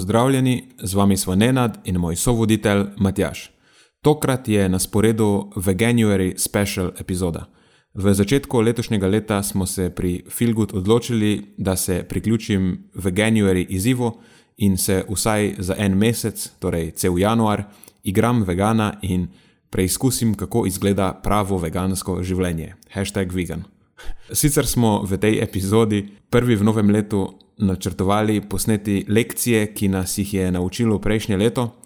Pozdravljeni, z vami smo Nenad in moj sovoditelj Matjaš. Tokrat je na sporedu Veganuary Special epizoda. V začetku letošnjega leta smo se pri Filgut odločili, da se priključim Veganuary izzivu in se vsaj za en mesec, torej cel januar, igram vegana in preizkusim, kako izgleda pravo vegansko življenje. Hashtag vegan. Sicer smo v tej epizodi prvi v novem letu načrtovali posneti lekcije, ki nas jih je naučilo prejšnje leto,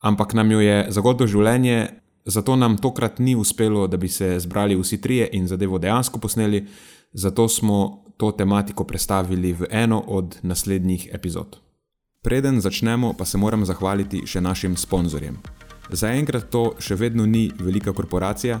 ampak nam jo je zagodlo življenje, zato nam tokrat ni uspelo, da bi se zbrali vsi trije in zadevo dejansko posneli, zato smo to tematiko predstavili v eno od naslednjih epizod. Preden začnemo, pa se moram zahvaliti še našim sponzorjem. Zaenkrat to še vedno ni velika korporacija,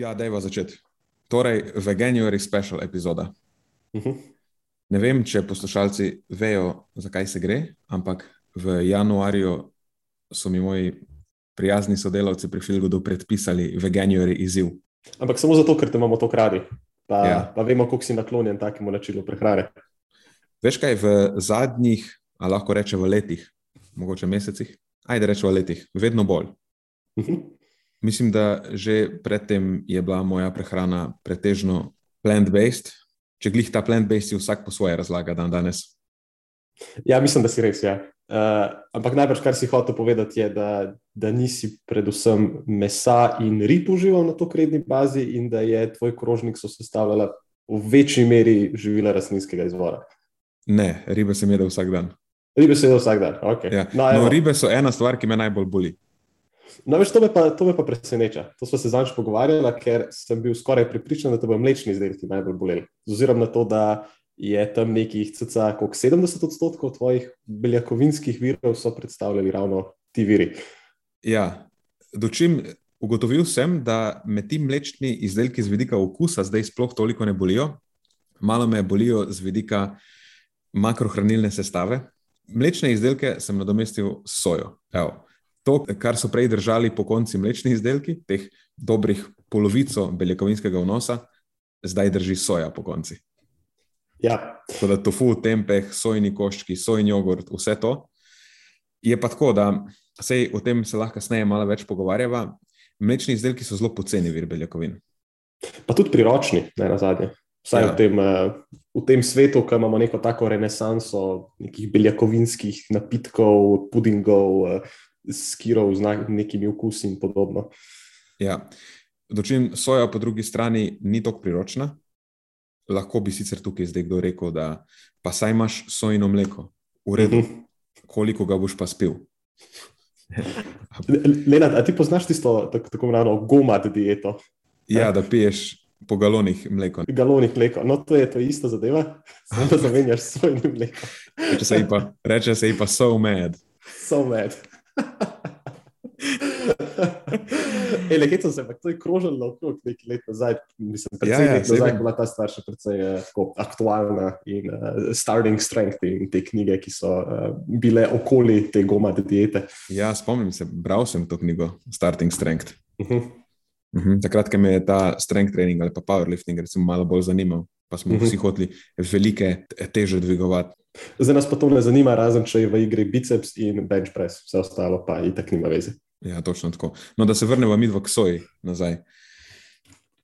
Ja, da je začeti. Torej, Veganuary special epizoda. Uh mhm. -huh. Ne vem, če poslušalci vejo, zakaj se gre, ampak v januarju so mi moji prijazni sodelavci pri Filgodu predpisali Veganuary izziv. Ampak samo zato, ker te imamo to kradi, pa, ja. pa vemo, koliko si naklonjen takemu načinu prehrane. Veš kaj, v zadnjih, a lahko rečemo v letih, mogoče mesecih, ajde rečemo v letih, vedno bolj. Uh mhm. -huh. Mislim, da že predtem je bila moja prehrana pretežno plant-based. Če glih ta plant-based, vsak po svoje razlaga dan danes. Ja, mislim, da si res. Ja. Uh, ampak najbrž, kar si hotel povedati, je, da, da nisi predvsem mesa in rib užival na to kredni bazi, in da je tvoj krožnik sestavljala v večji meri živila rastlinskega izvora. Ne, ribe sem jedel vsak dan. Ribe sem jedel vsak dan. Okay. Ja. No, no, ribe so ena stvar, ki me najbolj boli. No, veš, to, me pa, to me pa preseneča. To smo se zadnjič pogovarjali, ker sem bil skoraj pripričan, da te bo mlečni izdelki najbolj boleli. Z ozirom na to, da je tam nekih cca 70 odstotkov tvojih beljakovinskih virov so predstavljali ravno ti viri. Ja, dočim ugotovil sem, da me ti mlečni izdelki z vidika okusa zdaj sploh toliko ne bolijo, malo me bolijo z vidika makrohranilne sestave. Mlečne izdelke sem nadomestil s sojo. Evo to, kar so prej držali po konci mlečni izdelki, teh dobrih polovico beljakovinskega vnosa, zdaj drži soja po konci. Ja. Tako da tofu, tempeh, sojni koščki, sojni jogurt, vse to. Je pa tako, da se o tem se lahko kasneje malo več pogovarjava. Mlečni izdelki so zelo poceni vir beljakovin. Pa tudi priročni, ne na zadnje. Vsaj ja. v, tem, eh, v tem svetu, ki imamo neko tako renesanso nekih beljakovinskih napitkov, pudingov, eh, skirov z nekimi okusi in podobno. Ja. Dočim soja po drugi strani ni tako priročna. Lahko bi sicer tukaj zdaj kdo rekel, da pa saj imaš sojino mleko, v redu, uh mhm. -huh. koliko ga boš pa spil. Lenat, a ti poznaš tisto tako imenovano gomat dieto? Ja, da piješ po galonih mleko. Galonih mleko, no to je to ista zadeva, samo da zamenjaš sojino mleko. Reče se ji pa, reče se ji pa so mad. So mad. Ele, kaj sem se, ampak to je krožilo okrog nekaj let nazaj. Mislim, predvsem ja, ja, nazaj bila ta stvar še precej uh, aktualna in uh, starting strength in te knjige, ki so uh, bile okoli te gomade diete. Ja, spomnim se, bral sem to knjigo Starting Strength. Uh -huh. Uh -huh. Takrat, ko me je ta strength training ali pa powerlifting recimo, malo bolj zanimal, pa smo uh -huh. vsi hoteli velike teže dvigovati. Zdaj nas pa to ne zanima, razen če je v igri biceps in bench press, vse ostalo pa in tako nima veze. Ja, točno tako. No, da se vrnemo mi v Ksoji nazaj.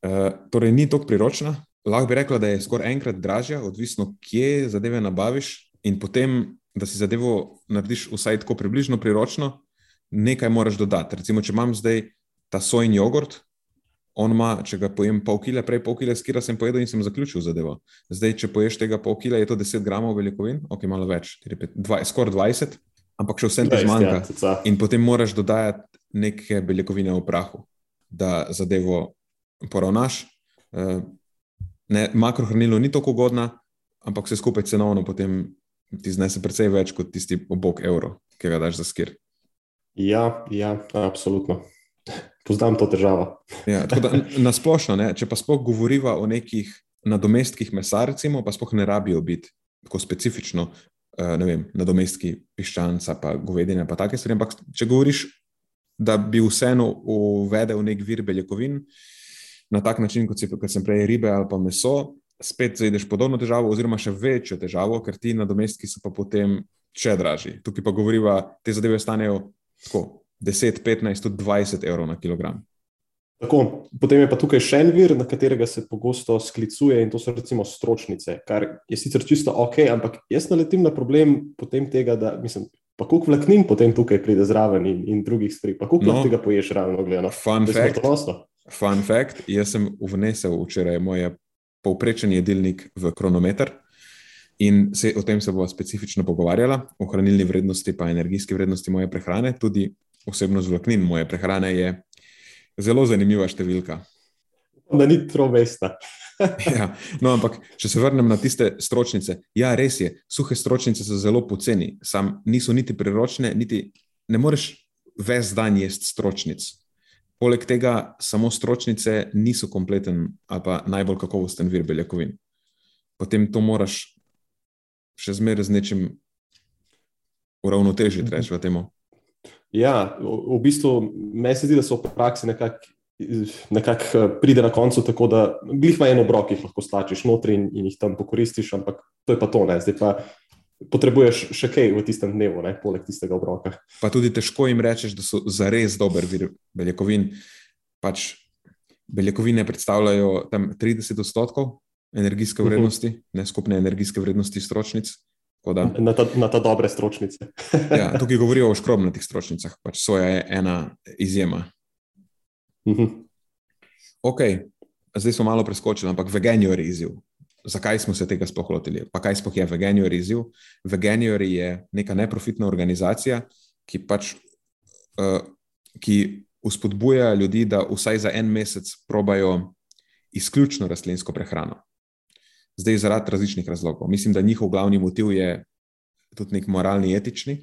Uh, torej, ni tako priročna. Lahko bi rekla, da je skoraj enkrat dražja, odvisno, kje zadeve nabaviš, in potem, da si zadevo narediš vsaj tako približno priročno, nekaj moraš dodati. Recimo, če imam zdaj ta sojni jogurt, on ima, če ga pojem pol kile, prej pol kile, skira sem pojedel in sem zaključil zadevo. Zdaj, če poješ tega pol kile, je to 10 gramov beljakovin, ok, malo več, skoraj 20, ampak še vsem ti zmanjka. Ja, in potem moraš dodajati neke beljakovine v prahu, da zadevo poravnaš. Eh, ne, makrohranilo ni tako ugodna, ampak vse skupaj cenovno potem ti znese precej več kot tisti obok evro, ki ga daš za skir. Ja, ja, absolutno. Poznam to težavo. ja, na splošno, ne, če pa spoh govoriva o nekih nadomestkih mesa, recimo, pa spoh ne rabijo biti tako specifično. Uh, vem, nadomestki piščanca, pa govedine, pa take stvari. Ampak, če govoriš, da bi vseeno uvedel nek vir beljakovin na tak način, kot, si, kot sem prej ribe ali pa meso, spet zaideš podobno težavo, oziroma še večjo težavo, ker ti nadomestki so pa potem še dražji. Tukaj pa govoriva, te zadeve stanejo tako 10, 15, tudi 20 evrov na kilogram. Tako, potem je pa tukaj še en vir, na katerega se pogosto sklicuje, in to so recimo stročnice, kar je sicer čisto ok, ampak jaz naletim na problem potem tega, da mislim, pa koliko vlaknin potem tukaj pride zraven in, in drugih stvari, pa koliko no, tega poješ ravno gledano. Fun fact, fun fact, jaz sem vnesel včeraj moje povprečen jedilnik v kronometer. In se, o tem se bomo specifično pogovarjali, o hranilni vrednosti, pa energijski vrednosti moje prehrane, tudi osebno z vlaknin moje prehrane je zelo zanimiva številka. Da ni trovesta. ja, no, ampak, če se vrnem na tiste stročnice, ja, res je, suhe stročnice so zelo poceni, sam niso niti priročne, niti ne moreš ves dan jesti stročnic. Poleg tega, samo stročnice niso kompleten ali pa najbolj kakovosten vir beljakovin. Potem to moraš še zmeraj z nečim uravnotežiti, reči v temo. Ja, v bistvu meni se zdi, da so v praksi nekako nekak eh, pride na koncu tako, da glih ima eno obrok, ki jih lahko stlačiš notri in, in jih tam pokoristiš, ampak to je pa to, ne. Zdaj pa potrebuješ še kaj v tistem dnevu, ne, poleg tistega obroka. Pa tudi težko jim rečeš, da so zares dober vir beljakovin. Pač beljakovine predstavljajo tam 30 odstotkov energijske mhm. vrednosti, uh -huh. ne skupne energijske vrednosti stročnic. Da, na, ta, na ta dobre stročnice. ja, tukaj govorijo o škrobnatih stročnicah, pač soja je ena izjema. Uh -huh. Ok, zdaj smo malo preskočili, ampak veganjo je izziv. Zakaj smo se tega sploh lotili? Pa kaj sploh je veganjo je izziv? Veganjo je neka neprofitna organizacija, ki pač uh, ki uspodbuja ljudi, da vsaj za en mesec probajo izključno rastlinsko prehrano zdaj zaradi različnih razlogov. Mislim, da njihov glavni motiv je tudi nek moralni, etični,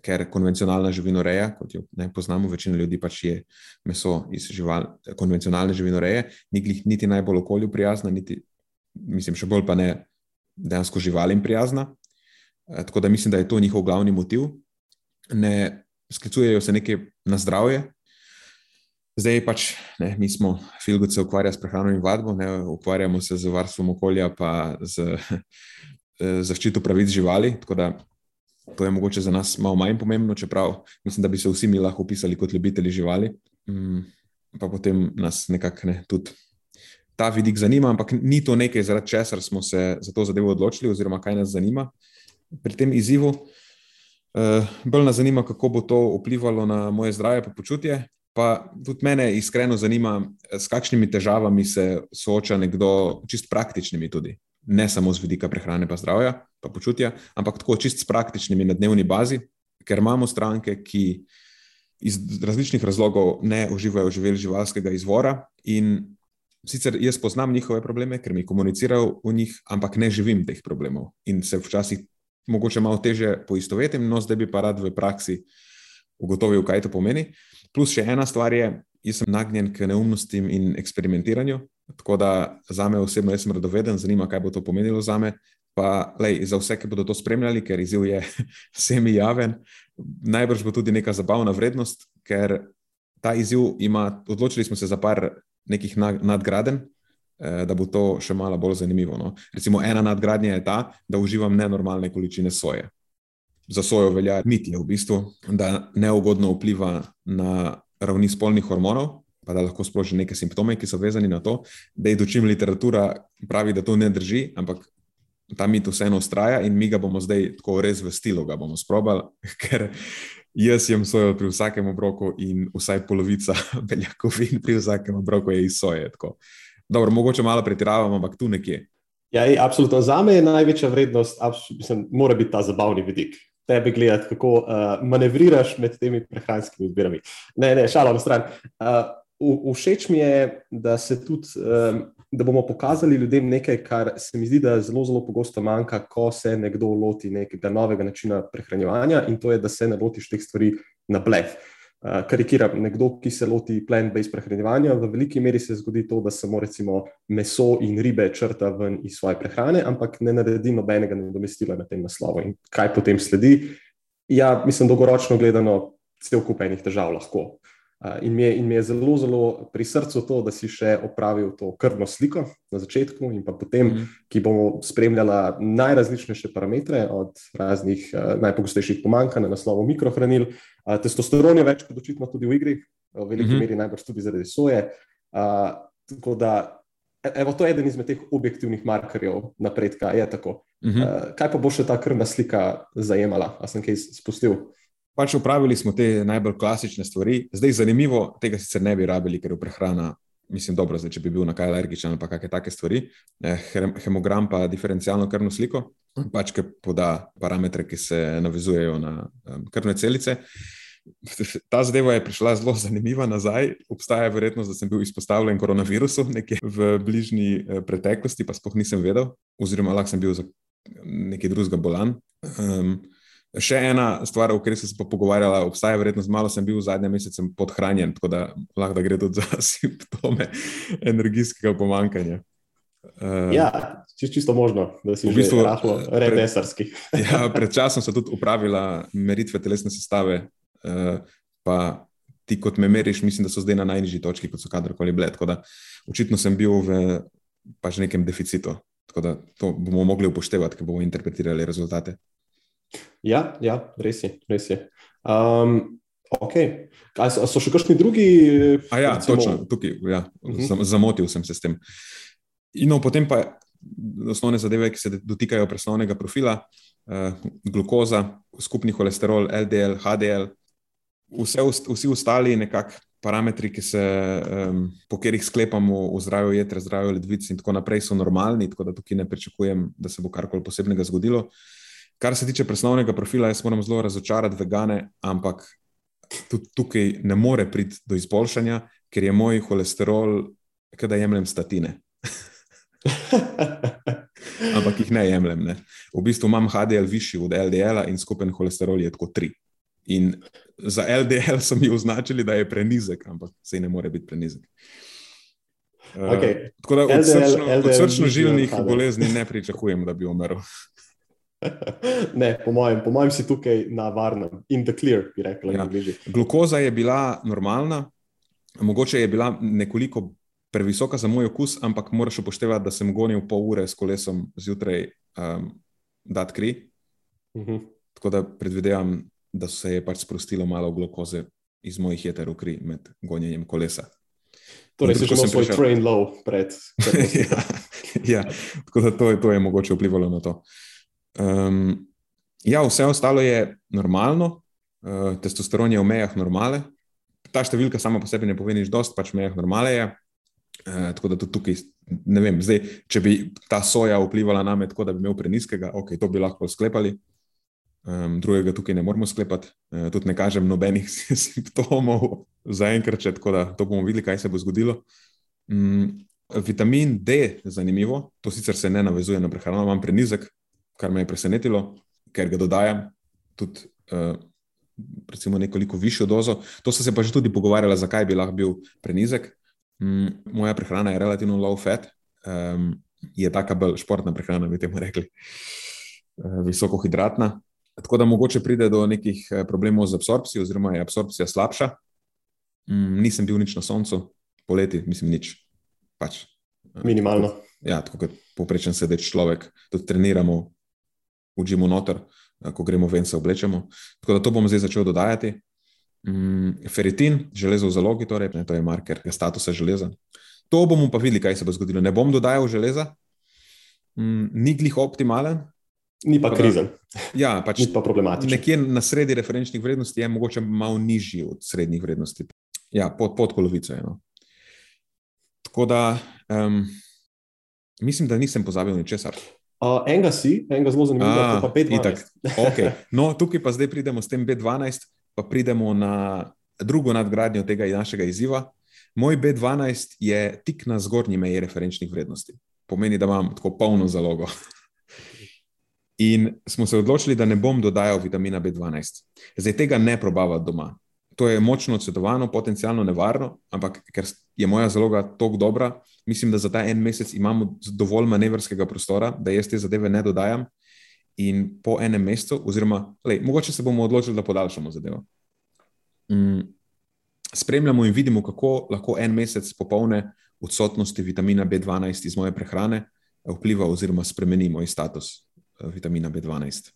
ker konvencionalna živinoreja, kot jo ne poznamo, večina ljudi pač je meso iz žival, konvencionalne živinoreje, ni niti najbolj okolju prijazna, niti, mislim, še bolj pa ne dejansko živalim prijazna. E, tako da mislim, da je to njihov glavni motiv. Ne sklicujejo se nekaj na zdravje, Zdaj pač ne, mi smo, Filgut se ukvarja s prehrano in vadbo, ne, ukvarjamo se z varstvom okolja, pa z zaščito pravic živali. Tako da to je mogoče za nas malo manj pomembno, čeprav mislim, da bi se vsi mi lahko opisali kot ljubitelji živali. Mm, pa potem nas nekako ne, tudi ta vidik zanima, ampak ni to nekaj, zaradi česar smo se za to zadevo odločili, oziroma kaj nas zanima pri tem izzivu. Uh, bolj nas zanima, kako bo to vplivalo na moje zdravje in počutje, Pa tudi mene iskreno zanima, s kakšnimi težavami se sooča nekdo, čist praktičnimi tudi. Ne samo z vidika prehrane, pa zdravja, pa počutja, ampak tako čist s praktičnimi na dnevni bazi, ker imamo stranke, ki iz različnih razlogov ne uživajo živeli živalskega izvora. In sicer jaz poznam njihove probleme, ker mi komunicirajo o njih, ampak ne živim teh problemov in se včasih mogoče malo teže poistovetim, no zdaj bi pa rad v praksi ugotovil, kaj to pomeni. Plus še ena stvar je, jaz sem nagnjen k neumnostim in eksperimentiranju. Tako da za me osebno, jaz sem radoveden, zanima, kaj bo to pomenilo za me. Pa lej, za vse, ki bodo to spremljali, ker izziv je semi javen, najbrž bo tudi neka zabavna vrednost, ker ta izziv ima, odločili smo se za par nekih nadgraden, eh, da bo to še malo bolj zanimivo. No. Recimo, ena nadgradnja je ta, da uživam nenormalne količine soje. Za sojo velja mit, je v bistvu, da neugodno vpliva na ravni spolnih hormonov, pa da lahko sproži neke simptome, ki so vezani na to. Da je dočim literatura pravi, da to ne drži, ampak ta mit vseeno ustraja in mi ga bomo zdaj tako res v stilu, ga bomo sprobali, ker jaz jem sojo pri vsakem obroku in vsaj polovica beljakovin pri vsakem obroku je iz soje. Tako. Dobro, mogoče malo pretiravam, ampak tu nekje. Ja, ej, absolutno. Za me je največja vrednost, mislim, mora biti ta zabavni vidik. Tebe gledati, kako uh, manevriraš med temi prehranskimi izbirami. Ne, ne, šalo na stran. Uh, všeč mi je, da se tudi. Um, da bomo pokazali ljudem nekaj, kar se mi zdi, da zelo, zelo pogosto manjka, ko se nekdo loti nekega novega načina prehranjevanja, in to je, da se ne lotiš teh stvari na blef. Uh, karikiram, nekdo, ki se loti plant-based prehranjevanja, v veliki meri se zgodi to, da samo recimo meso in ribe črta ven iz svoje prehrane, ampak ne naredi nobenega nadomestila na tem naslovu. In kaj potem sledi? Ja, mislim, dolgoročno gledano, cel kup enih težav lahko. Uh, In mi, je, in mi je zelo, zelo pri srcu to, da si še opravil to krvno sliko na začetku, in pa potem, mm ki bomo spremljali najrazličnejše parametre, od raznih uh, najpogostejših pomanjkanj na naslovu mikrohranil. Uh, testosteron je več kot očitno tudi v igri, v veliki mm -hmm. meri najbrž tudi zaradi soje. Uh, tako da, e, evo, to je eden izmed teh objektivnih markerjev napredka. Mm -hmm. uh, kaj pa bo še ta krvna slika zajemala, a sem kaj spustil? Pač upravili smo te najbolj klasične stvari. Zdaj, zanimivo, tega sicer ne bi rabili, ker je prehrana, mislim, dobro, zdaj, če bi bil na kaj alergičen ali kakšne take stvari. Hemogram pa diferencialno krvno sliko, pač ki poda parametre, ki se navezujejo na krvne celice. Ta zadeva je prišla zelo zanimiva nazaj. Obstaja verjetnost, da sem bil izpostavljen koronavirusu nekje v bližnji eh, preteklosti, pa spoh nisem vedel, oziroma lahko sem bil za nekaj drugega bolan. Um, Še ena stvar, o kateri sem se pogovarjala, obstaja verjetnost, malo sem bil v zadnjem mesecu podhranjen, tako da lahko da gre tudi za simptome energijskega pomankanja. Uh, ja, čisto možno, da si v bistvu lahko represarski. ja, pred časom sem tudi upravila meritve telesne sestave, uh, pa ti, kot me meriš, mislim, da so zdaj na najnižji točki, kot so kadarkoli bile. Tako da očitno sem bil v pač nekem deficitu. Tako da to bomo mogli upoštevati, ko bomo interpretirali rezultate. Ja, ja res je. Res je. Um, okay. Kaj, so, so še kakšni drugi? A ja, recimo... točno, tukaj. Ja. Uh mhm. -huh. Zamotil sem se s tem. In no, potem pa osnovne zadeve, ki se dotikajo presnovnega profila, uh, glukoza, skupni holesterol, LDL, HDL, vse, vsi ostali nekakšni. Parametri, se, um, po katerih sklepamo o zdravju jedra, zdravju ledvic, in tako naprej, so normalni, tako da tukaj ne pričakujem, da se bo karkoli posebnega zgodilo. Uh, Kar se tiče presnovnega profila, jaz moram zelo razočarati vegane, ampak tudi tukaj ne more priti do izboljšanja, ker je moj holesterol, da jemljem statine. ampak jih ne jemljem. Ne. V bistvu imam HDL višji od LDL in skupen holesterol je tako tri. In za LDL so mi označili, da je prenizek, ampak se ne more biti prenizek. Okay. Uh, tako da od, srčno, od srčno-žilnih bolezni ne pričakujem, da bi umrl. ne, po mojem, po mojem si tukaj na varnem, in the clear, bi rekel. Ja. Glukoza je bila normalna, mogoče je bila nekoliko previsoka za moj okus, ampak moraš upoštevati, da sem gonil pol ure s kolesom zjutraj, um, da kri. Uh mhm. -huh. Tako da predvidevam, da se je pač sprostilo malo glukoze iz mojih jeter v kri med gonjenjem kolesa. Torej, si že imel svoj train low pred. ja, ja, tako da to je, to je mogoče vplivalo na to. Um, ja, vse ostalo je normalno, uh, testosteron je v mejah normale. Ta številka sama po sebi ne pomeni nič, dost pač v mejah normale je. Uh, tako da tudi tukaj, ne vem, zdaj, če bi ta soja vplivala na me tako, da bi imel preniskega, ok, to bi lahko sklepali. Um, drugega tukaj ne moramo sklepati, uh, tudi ne kažem nobenih simptomov zaenkrat, tako da to bomo videli, kaj se bo zgodilo. Um, vitamin D, zanimivo, to sicer se ne navezuje na prehrano, imam prenizek, kar me je presenetilo, ker ga dodajam tudi uh, nekoliko višjo dozo. To so se pa že tudi pogovarjali, zakaj bi lahko bil prenizek. Mm, moja prehrana je relativno low fat, um, je taka bolj športna prehrana, bi temu rekli, uh, visokohidratna. Tako da mogoče pride do nekih eh, problemov z absorpcijo, oziroma je absorpcija slabša. Mm, nisem bil nič na soncu, poleti, mislim, nič. Pač, Minimalno. Ja, tako kot poprečen sedeč človek, tudi treniramo, učimo noter, ko gremo ven, se oblečemo. Tako da to bom zdaj začel dodajati. Mm, feritin, železo v zalogi, torej, ne, to je marker statusa železa. To bomo pa videli, kaj se bo zgodilo. Ne bom dodajal železa, mm, ni glih optimalen. Ni pa krizen. Ja, pač ni pa problematičen. Nekje na sredi referenčnih vrednosti je mogoče malo nižji od srednjih vrednosti. Ja, pod, pod polovico je. No. Tako da um, mislim, da nisem pozabil ničesar. Uh, enega si, enega zelo zanimivega, pa B12. Okay. No, tukaj pa zdaj pridemo s tem B12, pa pridemo na drugo nadgradnjo tega našega izziva. Moj B12 je tik na zgornji meji referenčnih vrednosti. Pomeni, da imam tako polno zalogo. In smo se odločili, da ne bom dodajal vitamina B12. Zdaj tega ne probavati doma. To je močno odsvetovano, potencialno nevarno, ampak ker je moja zaloga tako dobra, mislim, da za ta en mesec imamo dovolj manevrskega prostora, da jaz te zadeve ne dodajam. In po enem mesecu, oziroma, lej, mogoče se bomo odločili, da podaljšamo zadevo. Mm, spremljamo in vidimo, kako lahko en mesec popolne odsotnosti vitamina B12 iz moje prehrane vpliva oziroma spremeni moj status eh, vitamina B12.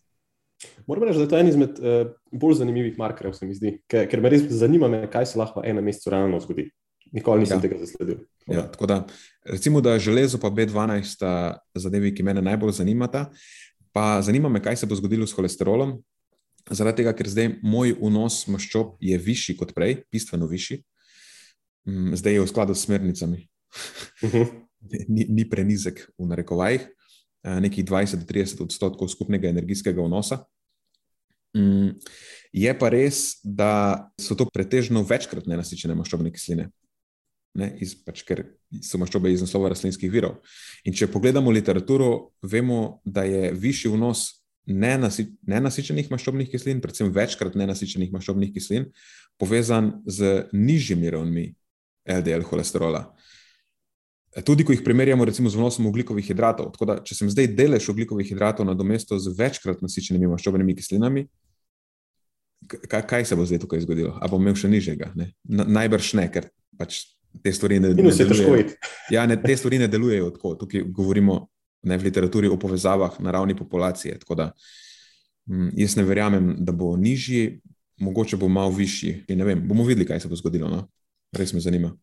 Moram reči, da je to en izmed uh, bolj zanimivih markerjev, se mi zdi, ker, ker me res zanima, me, kaj se lahko v enem mesecu realno zgodi. Nikoli nisem ja. tega zasledil. Ja, tako da, recimo, da železo pa B12 sta zadevi, ki me najbolj zanimata. Pa zanima me, kaj se bo zgodilo s holesterolom. Zaradi tega, ker zdaj moj vnos maščob je višji kot prej, bistveno višji. Mm, zdaj je v skladu s smernicami. Uh mhm. -huh. ni, ni prenizek v narekovajih. Eh, nekih 20-30 odstotkov skupnega energijskega vnosa. Mm, je pa res, da so to pretežno večkrat nenasičene maščobne kisline, ne, iz, pač, ker so maščobe iz naslova rastlinskih virov. In če pogledamo literaturo, vemo, da je višji vnos nenasi, nenasičenih maščobnih kislin, predvsem večkrat nenasičenih maščobnih kislin, povezan z nižjimi ravnmi LDL holesterola. Tudi, ko jih primerjamo recimo, z vnosom ugljikovih hidratov. Da, če sem zdaj delež ugljikovih hidratov na domesto z večkrat nasičenimi maščobnimi kislinami, kaj, kaj se bo zdaj tukaj zgodilo? Ali bom imel še nižjega? Ne? Najbrž ne, ker pač te stvari ne, ne delujejo. Ja, ne, te stvari ne delujejo tako. Tukaj govorimo ne, v literaturi o povezavah na ravni populacije. Da, m, jaz ne verjamem, da bo nižji, mogoče bo malo višji. Vem, bomo videli, kaj se bo zgodilo. No? Res me zanima.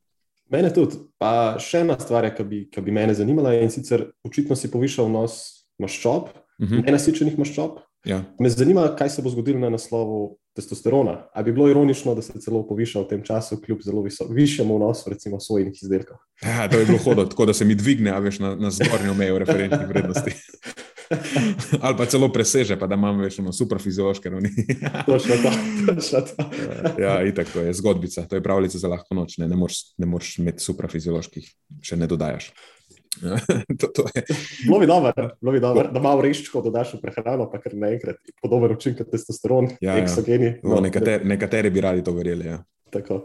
Mene tudi. Pa še ena stvar, ki bi, bi me zanimala, in sicer očitno si povišal nos maščob, uh mhm. -huh. nenasičenih maščob. Ja. Me zanima, kaj se bo zgodilo na naslovu testosterona. Ali bi bilo ironično, da se celo poviša v tem času, kljub zelo višjemu vnosu, recimo, svojih izdelkov? Ja, to je bilo hodno, tako da se mi dvigne, veš, na, na zgornjo mejo referenčnih vrednosti. Ali pa celo preseže, pa da imamo več super fiziološke ravni. Točno to, točno to. ja, itak, to je zgodbica, to je pravljica za lahko noč. Ne, ne moreš imeti super fizioloških, če ne dodajaš. to, to bilo bi dobro, bilo bi dobro, da malo reščko dodaš v prehrano, pa kar naenkrat podoben učinek testosteron, ja, eksogeni. Ja. No, nekateri, nekateri bi radi to verjeli. Ja. Tako.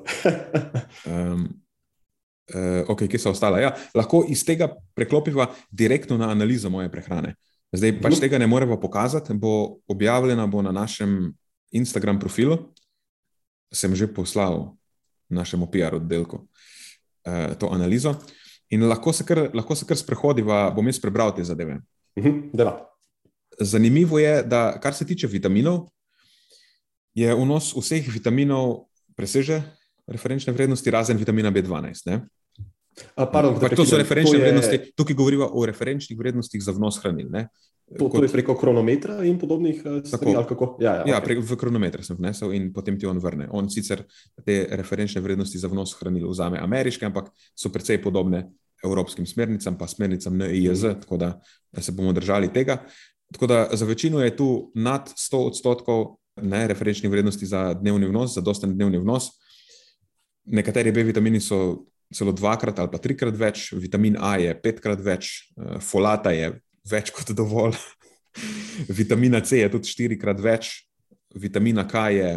um, uh, ok, kje so ostala? Ja, lahko iz tega preklopiva direktno na analizo moje prehrane. Zdaj pač tega ne moremo pokazati, bo objavljena bo na našem Instagram profilu. Sem že poslal našemu PR oddelku uh, to analizo. In lahko se kar, lahko se kar sprehodiva, bom jaz prebral te zadeve. Mhm, Zanimivo je, da kar se tiče vitaminov, je vnos vseh vitaminov preseže referenčne vrednosti, razen vitamina B12. Ne? A, pardon, pa, to so referenčne to je... vrednosti, tukaj govorimo o referenčnih vrednostih za vnos hranil. Ne? To, to je preko kronometra in podobnih eh, stvari. Ja, ja, ja okay. v kronometer sem vnesel in potem ti on vrne. On sicer te referenčne vrednosti za vnos hranil vzame ameriške, ampak so precej podobne evropskim smernicam, pa smernicam NIJZ, mm. tako da se bomo držali tega. Tako da za večino je tu nad 100 odstotkov ne, referenčnih vrednosti za dnevni vnos, za dosten dnevni vnos. Nekateri B vitamini so celo dvakrat ali pa trikrat več, vitamin A je petkrat več, eh, folata je več kot dovolj. Vitamina C je tudi štirikrat več, vitamina K je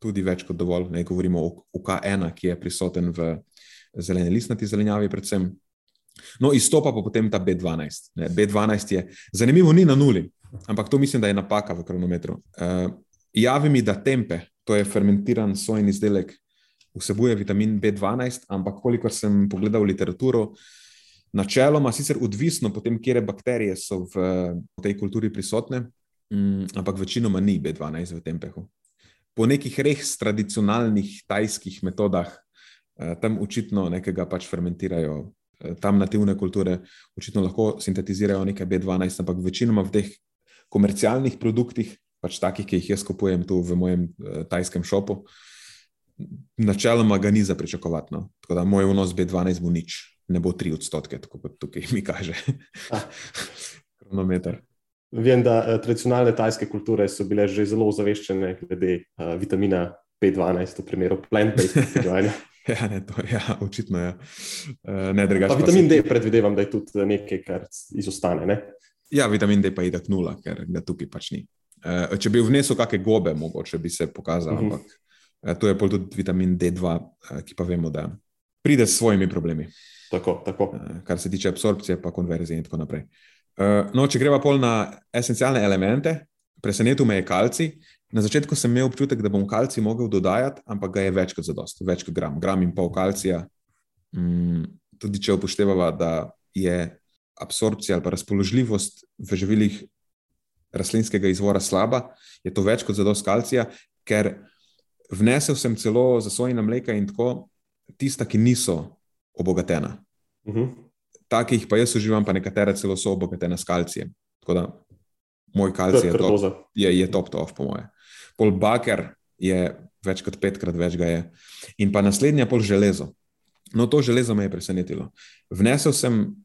tudi več kot dovolj. Ne govorimo o K1, ki je prisoten v zeleni listnati zelenjavi, predvsem. No, izstopa pa potem ta B12. Ne, B12 je zanimivo, ni na nuli, ampak to mislim, da je napaka v kronometru. Uh, javi mi, da tempe, to je fermentiran sojni izdelek, vsebuje vitamin B12, ampak kolikor sem pogledal literaturo, uh, načeloma, sicer odvisno potem, kje bakterije so v tej kulturi prisotne, mm, ampak večinoma ni B12 v tempehu. Po nekih res tradicionalnih tajskih metodah, uh, tam očitno nekega pač fermentirajo, uh, tam nativne kulture, očitno lahko sintetizirajo nekaj B12, ampak večinoma v teh komercialnih produktih, pač takih, ki jih jaz kupujem tu v mojem uh, tajskem šopu, načeloma ga ni za pričakovati. No. Tako da moj vnos B12 bo nič ne bo 3 odstotke, tako kot tukaj mi kaže. Kronometer. Vem, da uh, tradicionalne tajske kulture so bile že zelo ozaveščene glede uh, vitamina B12, v primeru plant-based prehrane. ja, ne, to, ja, očitno je. Uh, ne, pa vitamin pa D, predvidevam, da je tudi nekaj, kar izostane. Ne? Ja, vitamin D pa je itak nula, ker ga tukaj pač ni. Uh, če bi vnesel kakšne gobe, mogoče bi se pokazal, uh mhm. -huh. ampak to je pol tudi vitamin D2, uh, ki pa vemo, da pride s svojimi problemi. Tako, tako. Eh, kar se tiče absorpcije, pa konverzije in tako naprej. Eh, no, če greva pol na esencialne elemente, presenetil me je kalci. Na začetku sem imel občutek, da bom kalci mogel dodajati, ampak ga je več kot zadost, več kot gram, gram in pol kalcija. Mm, tudi če upoštevamo, da je absorpcija ali pa razpoložljivost v živilih rastlinskega izvora slaba, je to več kot zadost kalcija, ker vnesel sem celo za sojina mleka in tako tista, ki niso obogatena. Uh -huh. Takih pa jaz uživam, pa nekatere celo so obogatene s kalcijem. Tako da moj kalcij je, je, je top, top, po moje. Pol baker je več kot petkrat več ga je. In pa naslednja pol železo. No, to železo me je presenetilo. Vnesel sem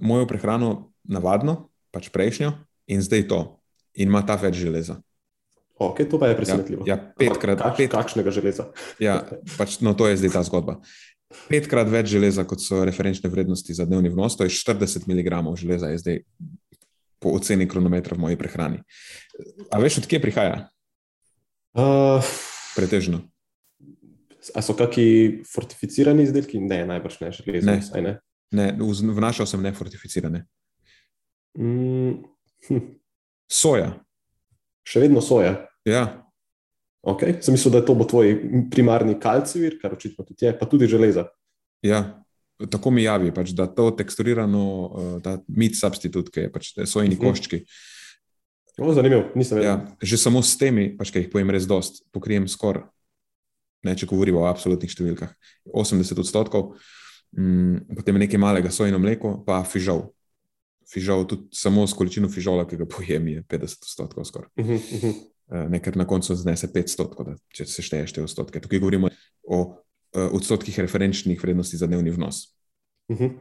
mojo prehrano navadno, pač prejšnjo, in zdaj to. In ima ta več železa. Ok, to pa je presenetljivo. Ja, ja petkrat. Kač, pet... Kakšnega železa? ja, pač, no, to je zdaj ta zgodba petkrat več železa, kot so referenčne vrednosti za dnevni vnos, to je 40 mg železa, je zdaj po oceni kronometra v moji prehrani. A veš, odkje prihaja? Uh, Pretežno. A so kakšni fortificirani izdelki? Ne, najbrž ne, železo. Ne, ne. ne vnašal sem nefortificirane. Mm, hm. Soja. Še vedno soja. Ja. Okay. Sem mislil, da to bo tvoj primarni kalcijir, kar očitno tudi je, pa tudi železa. Ja, tako mi javi, pač, da to teksturirano, eh, ta mit substitut, ki je pač sojni uh mhm. -huh. koščki. O, zanimivo, nisem vedel. Ja, že samo s temi, pač, ki jih pojem res dost, pokrijem skoraj, če govorimo o absolutnih številkah, 80 odstotkov, mm, potem nekaj malega sojno mleko, pa fižol. Fižol, tudi samo s količino fižola, ki ga pojem, je 50 odstotkov skoraj. Uh -huh, uh -huh. Eh, nekaj na koncu znese 500, da, če se šteješ te odstotke. Tukaj govorimo o uh, odstotkih referenčnih vrednosti za dnevni vnos. Uh mhm. -huh.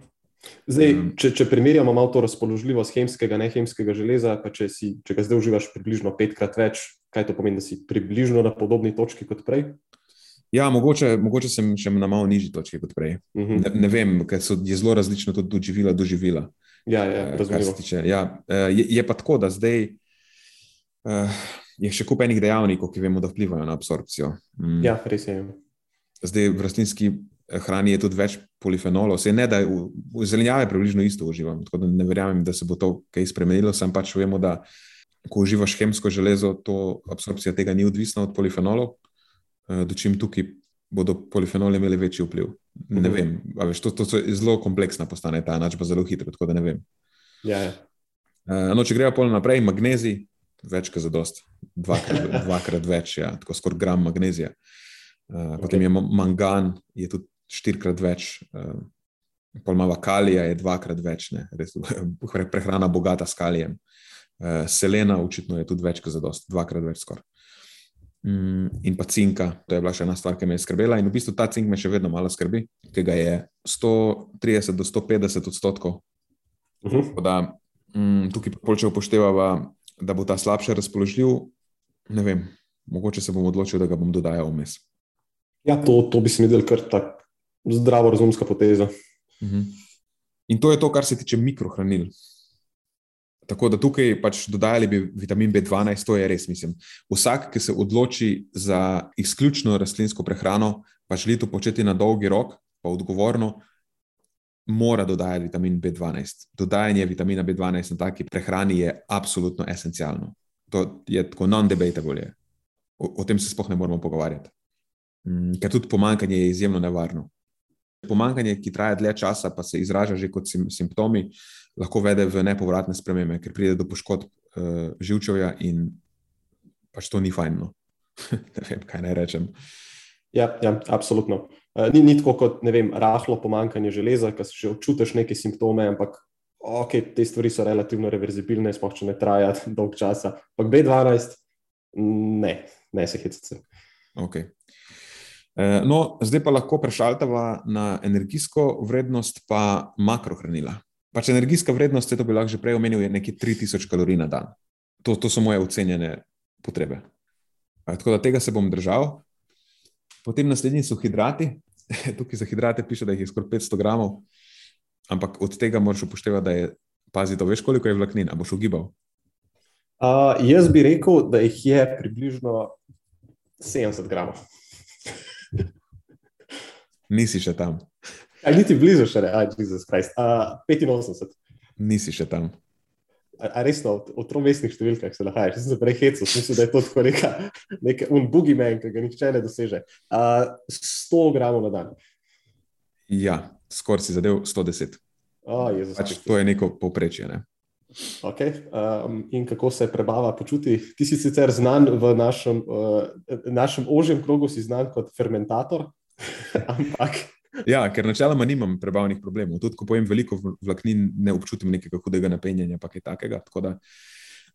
Zdaj, um, če, če primerjamo malo to razpoložljivost hemskega in nehemskega železa, pa če, si, če ga zdaj uživaš približno petkrat več, kaj to pomeni, da si približno na podobni točki kot prej? Ja, mogoče, mogoče sem še na malo nižji točki kot prej. Uh mhm. -huh. ne, ne vem, ker so zelo različno tudi doživela, doživela. Ja, ja, uh, ja, je, je pa tako, da zdaj. Uh, je še kup enih dejavnikov, ki vemo, da vplivajo na absorpcijo. Mm. Ja, res je. Zdaj v rastlinski eh, hrani je tudi več polifenolov, se ne da v, v zelenjavi približno isto uživam. Tako da ne verjamem, da se bo to kaj spremenilo. Sam pač vemo, da ko uživaš kemijsko železo, to absorpcija tega ni odvisna od polifenolov, eh, dočim tukaj bodo polifenoli imeli večji vpliv. Ne mhm. vem, veš, to, to je zelo kompleksna postane ta enačba zelo hitro, tako da ne vem. Ja, ja. Uh, no, če gremo naprej, magnezij, več kot za dost, dvakrat, dvakrat več, ja, tako skoraj gram magnezija. Uh, potem je mangan, je tudi štirikrat več, uh, pol malo kalija je dvakrat več, ne, res, prehrana bogata s kalijem. Uh, selena, očitno je tudi več kot za dost, dvakrat več skoraj. Um, in pa cinka, to je bila še ena stvar, ki me je skrbela. In v bistvu ta cink me še vedno malo skrbi, ker ga je 130 do 150 odstotkov. Uh -huh. da, um, tukaj pa če upoštevamo da bo ta slabše razpoložljiv, ne vem, mogoče se bom odločil, da ga bom dodajal vmes. Ja, to, to bi se mi zdel kar tako zdravo, razumska poteza. Uh mhm. -huh. In to je to, kar se tiče mikrohranil. Tako da tukaj pač dodajali bi vitamin B12, to je res, mislim. Vsak, ki se odloči za izključno rastlinsko prehrano, pa želi to početi na dolgi rok, pa odgovorno, mora dodajati vitamin B12. Dodajanje vitamina B12 na taki prehrani je absolutno esencialno. To je tako non-debatable. O, o tem se sploh ne moramo pogovarjati. Mm, ker tudi pomankanje je izjemno nevarno. Pomankanje, ki traja dlje časa, pa se izraža že kot sim, simptomi, lahko vede v nepovratne spremembe, ker pride do poškodb uh, živčevja in pač to ni fajn. No. ne vem, kaj naj rečem. Ja, ja absolutno. Uh, ni, ni tako kot vem, rahlo pomankanje železa, ki si že občutiš neke simptome, ampak okay, te stvari so relativno reverzibilne, sploh če ne trajajo dolg časa. Ampak B12, ne, ne se hecate. Okay. Uh, no, zdaj pa lahko prešaltava na energijsko vrednost, pa makrohranila. Pač energijska vrednost, to bi lahko že prej omenil, je nekje 3000 kalorij na dan. To, to so moje ocenjene potrebe. Tako da tega se bom držal. Potem naslednji so hidrati. Tukaj za hidrate piše, da jih je skoraj 500 gramov, ampak od tega moraš upoštevati, da je, pazi, da veš, koliko je vlaknin, ali boš ugibal. Uh, jaz bi rekel, da jih je približno 70 gramov. Nisi še tam. Ali niti blizu še ne, aj, Jezus Krist. Uh, 85. Nisi še tam. A resno, v tromestnih številkah se nahajaš, sem se prehecel, mislim, da je to tako neka, neka un boogeyman, ki ga nihče ne doseže. Uh, 100 gramov na dan. Ja, skoraj si zadev 110. Oh, Jezus, pač to je neko povprečje. Ne? Okay. Um, in kako se prebava počuti? Ti si sicer znan v našem, uh, našem ožjem krogu, si znan kot fermentator, ampak. Ja, ker načeloma nimam prebavnih problemov. Tudi, ko pojem veliko vlaknin, ne občutim nekega hudega napenjanja, pa kaj takega. Da,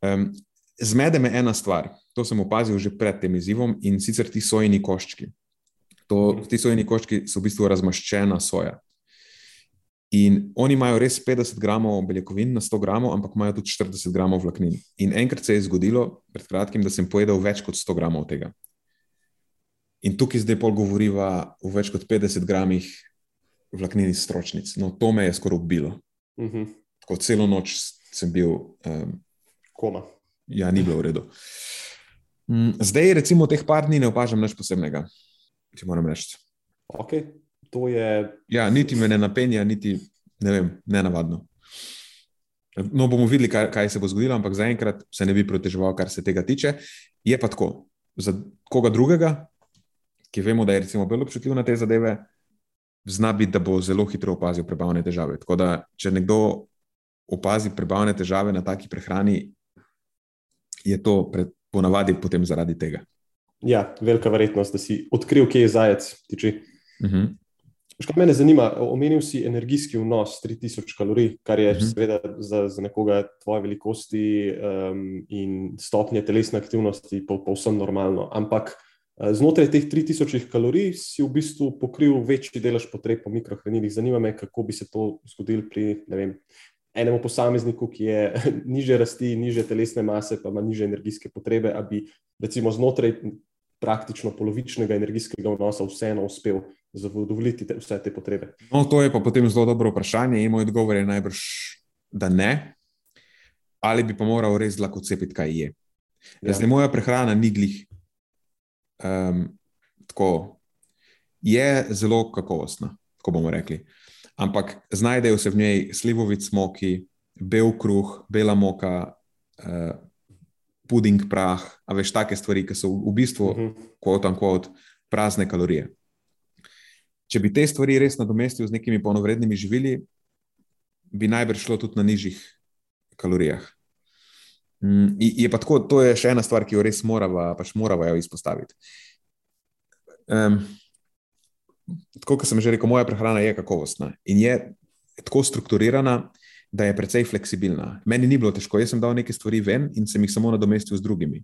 um, zmede me ena stvar, to sem opazil že pred tem izzivom in sicer ti sojeni koščki. To, ti sojeni koščki so v bistvu razmaščena soja. In oni imajo res 50 gramov beljakovin na 100 gramov, ampak imajo tudi 40 gramov vlaknin. In enkrat se je zgodilo, pred kratkim, da sem pojedel več kot 100 gramov tega. In tukaj zdaj pol govoriva o več kot 50 gramih vlaknin iz stročnic. No, to me je skoraj ubilo. Uh mhm. -huh. Tako celo noč sem bil. Um, Koma. Ja, ni bilo v redu. Mm, zdaj, recimo, teh par dni ne opažam nič posebnega, če moram reči. Okay. To je. Ja, niti me ne napenja, niti ne vem, ne navadno. No, bomo videli, kaj, kaj se bo zgodilo, ampak zaenkrat se ne bi proteževal, kar se tega tiče. Je pa tako, za koga drugega, ki vemo, da je recimo bolj občutljiv na te zadeve, zna biti, da bo zelo hitro opazil prebavne težave. Tako da, če nekdo opazi prebavne težave na taki prehrani, je to ponavadi potem zaradi tega. Ja, velika verjetnost, da si odkril, kje je zajec tiči. Uh -huh. Škaj me zanima, omenil si energijski vnos 3000 kalorij, kar je uh -huh. seveda za, za nekoga tvoje velikosti um, in stopnje telesne aktivnosti povsem normalno. Ampak Eh, znotraj teh 3000 kalorij si v bistvu pokril večji delež potreb po mikrohranilih. Zanima me, kako bi se to zgodilo pri vem, enemu posamezniku, ki je niže rasti, niže telesne mase, pa ima niže energijske potrebe, da bi recimo znotraj praktično polovičnega energijskega vnosa vseeno uspel zadovoljiti te, vse te potrebe. No, to je pa potem zelo dobro vprašanje in moj odgovor je najbrž, da ne. Ali bi pa moral res lahko cepiti, kaj je. Ja. Zdaj, moja prehrana ni glih um, tako, je zelo kakovostna, tako bomo rekli. Ampak znajdejo se v njej slivovic, smoki, bel kruh, bela moka, uh, puding prah, a veš, take stvari, ki so v bistvu, uh -huh. kot unquote, prazne kalorije. Če bi te stvari res nadomestil z nekimi polnovrednimi živili, bi najbrž šlo tudi na nižjih kalorijah. Mm, je pa tako, to je še ena stvar, ki jo res moramo pač izpostaviti. Um, tako kot sem že rekel, moja prehrana je kakovostna in je tako strukturirana, da je precej fleksibilna. Meni ni bilo težko, jaz sem dal nekaj stvari ven in sem jih samo nadomestil z drugimi.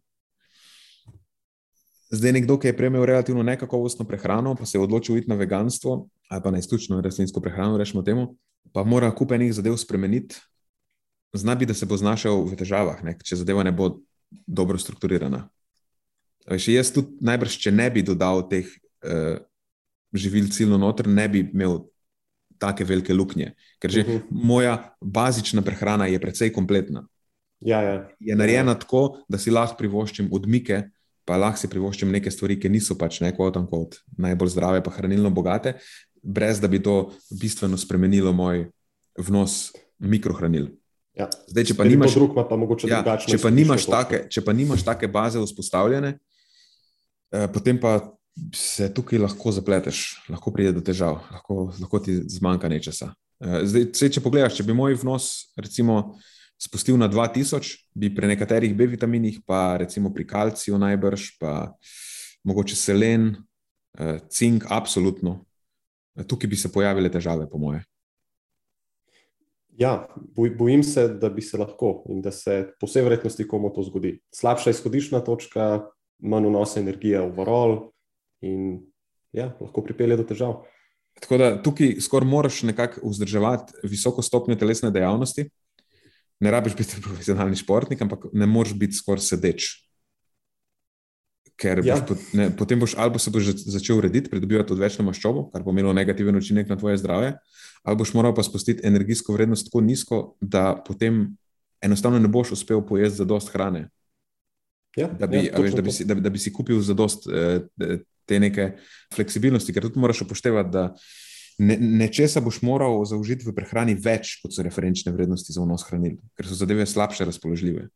Zdaj, nekdo, ki je prejel relativno nekakovostno prehrano, pa se je odločil iti na veganstvo ali pa na izključno rastlinsko prehrano, rečemo temu, pa mora kupenih zadev spremeniti, zna biti, da se bo znašel v težavah, ne, če zadeva ne bo dobro strukturirana. Veš, jaz tudi najbrž, če ne bi dodal teh uh, živil ciljno noter, ne bi imel tako velike luknje, ker že uh mhm. -huh. moja bazična prehrana je precej kompletna. Ja, ja. Je narejena ja. tako, da si lahko privoščim odmike, pa lahko si privoščim neke stvari, ki niso pač neko tam kot najbolj zdrave, pa hranilno bogate, brez da bi to bistveno spremenilo moj vnos mikrohranil. Ja. Zdaj, če pa nimaš, drug, pa ja, če, pa nimaš take, če pa nimaš take baze vzpostavljene, eh, potem pa se tukaj lahko zapleteš, lahko pride do težav, lahko, lahko ti zmanjka nečesa. Eh, zdaj, če pogledaš, če bi moj vnos, recimo, spustil na 2000, bi pri nekaterih B vitaminih, pa recimo pri kalciju najbrž, pa mogoče selen, uh, cink, absolutno. Tukaj bi se pojavile težave, po moje. Ja, boj, bojim se, da bi se lahko in da se po vsej verjetnosti komu to zgodi. Slabša izhodiščna točka, manj vnosa energije v varol in ja, lahko pripelje do težav. Tako da tukaj skoraj moraš nekako vzdrževati visoko stopnjo telesne dejavnosti. Ne rabiš biti profesionalni športnik, ampak ne moreš biti skoraj sedeč. Ker ja. boš, ne, potem boš ali se boš začel urediti, pridobivati odvečno maščobo, kar bo imelo negativen učinek na tvoje zdravje, ali boš moral pa spustiti energijsko vrednost tako nizko, da potem enostavno ne boš uspel pojesti za dost hrane. Ja, da, bi, ja, veš, da, bi si, da, da bi si kupil za dost eh, te neke fleksibilnosti, ker tudi moraš upoštevati, da ne, nečesa boš moral zaužiti v prehrani več, kot so referenčne vrednosti za vnos hranil, ker so zadeve slabše razpoložljive.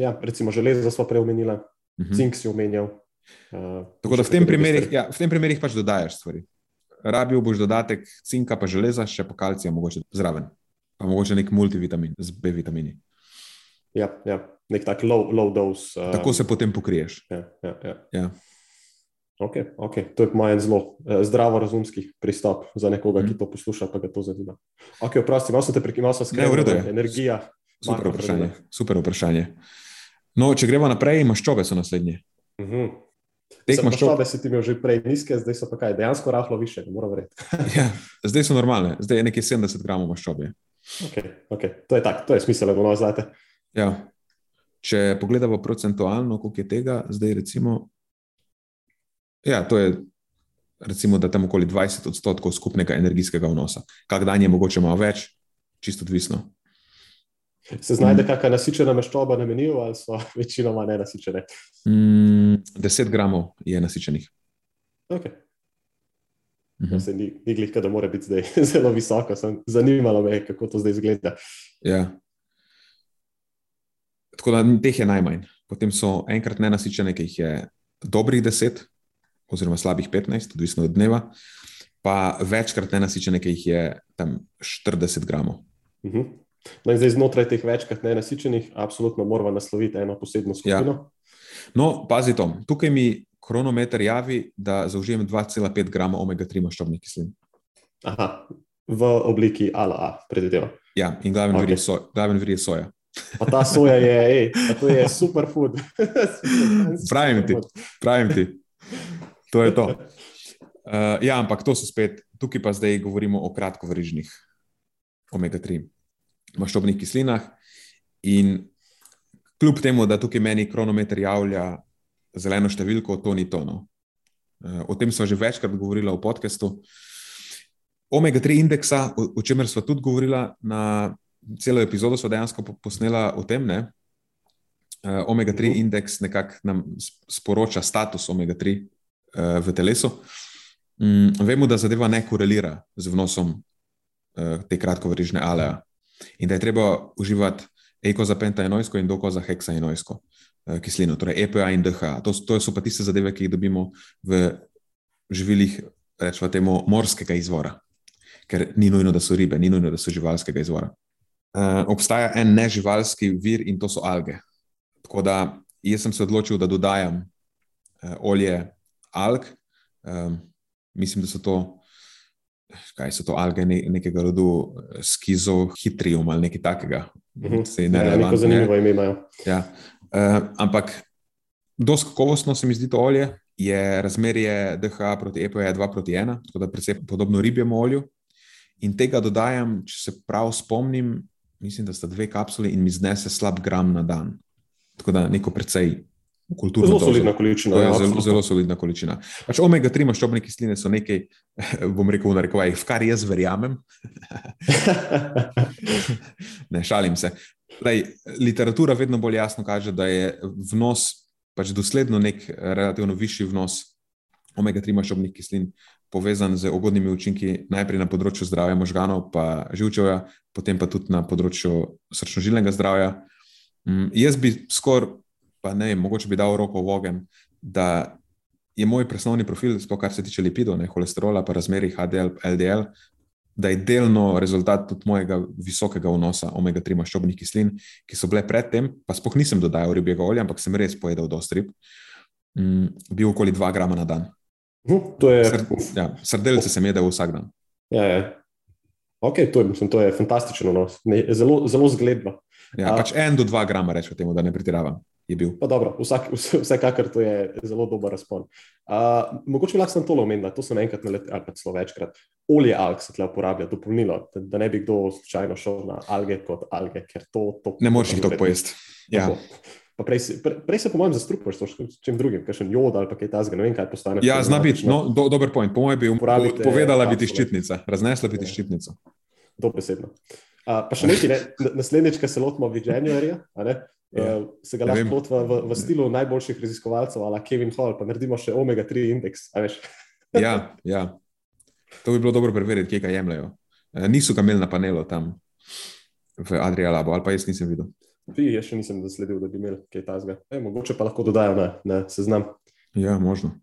Ja, recimo železo smo prej omenili, uh mhm. -huh. cink si omenjal. Uh, Tako da v tem, primerih, ja, v tem primerih pač dodajaš stvari rabil boš dodatek cinka, pa železa, še pa kalcija, mogoče zraven, pa mogoče nek multivitamin z B vitamini. Ja, ja. nek tak low, low dose. Uh... Tako se potem pokriješ. Ja, ja, ja. Ja. Okay, okay. To je moj zelo uh, zdravorazumski pristop za nekoga, mm. ki to posluša, pa ga to zanima. Okay, Prosti, malo sem te prekinil, sem da je energija. Super vprašanje. Super vprašanje. No, če gremo naprej, maščobe so naslednje. Uh mhm. -huh. Maščobe si ti imel že prej nizke, zdaj so pa kaj, dejansko rahlo više, ne moram verjeti. ja, zdaj so normalne, zdaj je nekaj 70 gramov maščobe. Okay, okay. To je tako, to je smiselno, no, znate. Ja. Če pogledamo procentualno, koliko je tega, zdaj recimo, ja, to je recimo, da tam okoli 20 odstotkov skupnega energijskega vnosa. Kak dan je mogoče malo več, čisto odvisno. Se znajde mm. kakšna nasičena maščoba na meniju, ali so večinoma ne nasičene? Mm, 10 gramov je nasičenih. Okay. Mm -hmm. Se ni, ni glih, da mora biti zdaj zelo visoko. Sem zanimalo me, kako to zdaj izgleda. Ja. Tako da teh je najmanj. Potem so enkrat nenasičene, ki jih je dobrih 10, oziroma slabih 15, odvisno od dneva, pa večkrat nenasičene, ki jih je tam 40 gramov. Mm -hmm. No, in zdaj znotraj teh večkrat nenasičenih, absolutno moramo nasloviti eno posebno skupino. Ja. No, pazi to. Tukaj mi kronometer javi, da zaužijem 2,5 grama omega-3 maščobnih kislin. Aha, v obliki ALA, predvidevam. Ja, in glaven okay. vir je, so, vir je soja. Pa ta soja je, ej, to je superfood. pravim ti, pravim ti. To je to. Uh, ja, ampak to so spet, tukaj pa zdaj govorimo o kratkovrižnih omega-3 maščobnih kislinah. In kljub temu, da tukaj meni kronometer javlja zeleno številko, to ni tono. Eh, o tem smo že večkrat govorili v podkastu. Omega-3 indeksa, o čemer smo tudi govorili na celo epizodo, smo dejansko posneli o tem. Ne? Eh, Omega-3 mhm. indeks nekako nam sporoča status omega-3 eh, v telesu. Mm, vemo, da zadeva ne korelira z vnosom te kratkovrižne aleja in da je treba uživati eko za pentaenojsko in doko za heksaenojsko uh, kislino, torej EPA in DHA. To, to so pa tiste zadeve, ki jih dobimo v živilih, rečemo temu, morskega izvora, ker ni nujno, da so ribe, ni nujno, da so živalskega izvora. Obstaja en neživalski vir in to so alge. Tako da jaz sem se odločil, da dodajam olje alg. Um, mislim, da so to kaj so to alge ne, nekega rodu eh, skizohitrium ali nekaj takega. Uh mhm. -huh. ne, ja, neko zanimivo ime imajo. Ja. Uh, ampak dosti kakovostno se mi zdi to olje. Je razmerje DHA proti EPO 2 proti 1, tako da predvsem podobno ribjemu olju. In tega dodajam, če se prav spomnim, mislim, da sta dve kapsuli in mi znese slab gram na dan. Tako da neko precej kulturno. Zelo solidna količina. Ja, zelo, zelo solidna količina. Pač omega-3 maščobne kisline so nekaj, bom rekel, v, rekovaj, v kar jaz verjamem. ne, šalim se. Lej, literatura vedno bolj jasno kaže, da je vnos, pač dosledno nek relativno višji vnos omega-3 maščobnih kislin povezan z ugodnimi učinki, najprej na področju zdravja možganov, pa živčevja, potem pa tudi na področju srčno-žilnega zdravja. Mm, jaz bi skoraj pa ne mogoče bi dal roko v ogen, da je moj presnovni profil, sploh kar se tiče lipidov, ne, holesterola, pa razmeri HDL, LDL, da je delno rezultat tudi mojega visokega vnosa omega-3 maščobnih kislin, ki so bile predtem, pa spoh nisem dodajal ribjega olja, ampak sem res pojedel dosti rib, mm, bil okoli 2 grama na dan. Uh, to je. Sr, ja, srdelice sem jedel vsak dan. Ja, ja. Okay, to, je, mislim, to je fantastično, no. ne, zelo, zelo zgledno. Ja, A, pač en do dva grama, rečemo temu, da ne pretiravam je bil. Dobro, vsak, vsekakor to je zelo dober razpon. Uh, mogoče lahko sem to omenil, to sem enkrat na leto ali pa celo večkrat. Olje alg se tle uporablja, dopolnilo, da, da ne bi kdo slučajno šel na alge kot alge, ker to. to ne moreš jih to pojesti. Ja. Prej, prej, prej se, po mojem, zastrupaš s čim drugim, kaj še jod ali kaj tasga, ne vem, kaj postane. Ja, zna biti, no, do, dober point. Po mojem bi uporabljala povedala biti ščitnica, raznesla biti ja. ščitnico. Dobesedno. Uh, pa še nekaj, ne? naslednjič, ko se lotimo v Januarju, Ja. Uh, se ga lahko v, v, v stilu najboljših raziskovalcev, ali Kevin Hall, pa naredimo še omega-3 indeks. ja, ja, to bi bilo dobro preveriti, kje ga jemljajo. Uh, niso ga imeli na panelu tam v Adriaju, ali pa jaz nisem videl. Vi, jaz še nisem zasledil, da bi imeli kaj tasga. E, mogoče pa lahko dodajo na, na seznam. Ja, možno.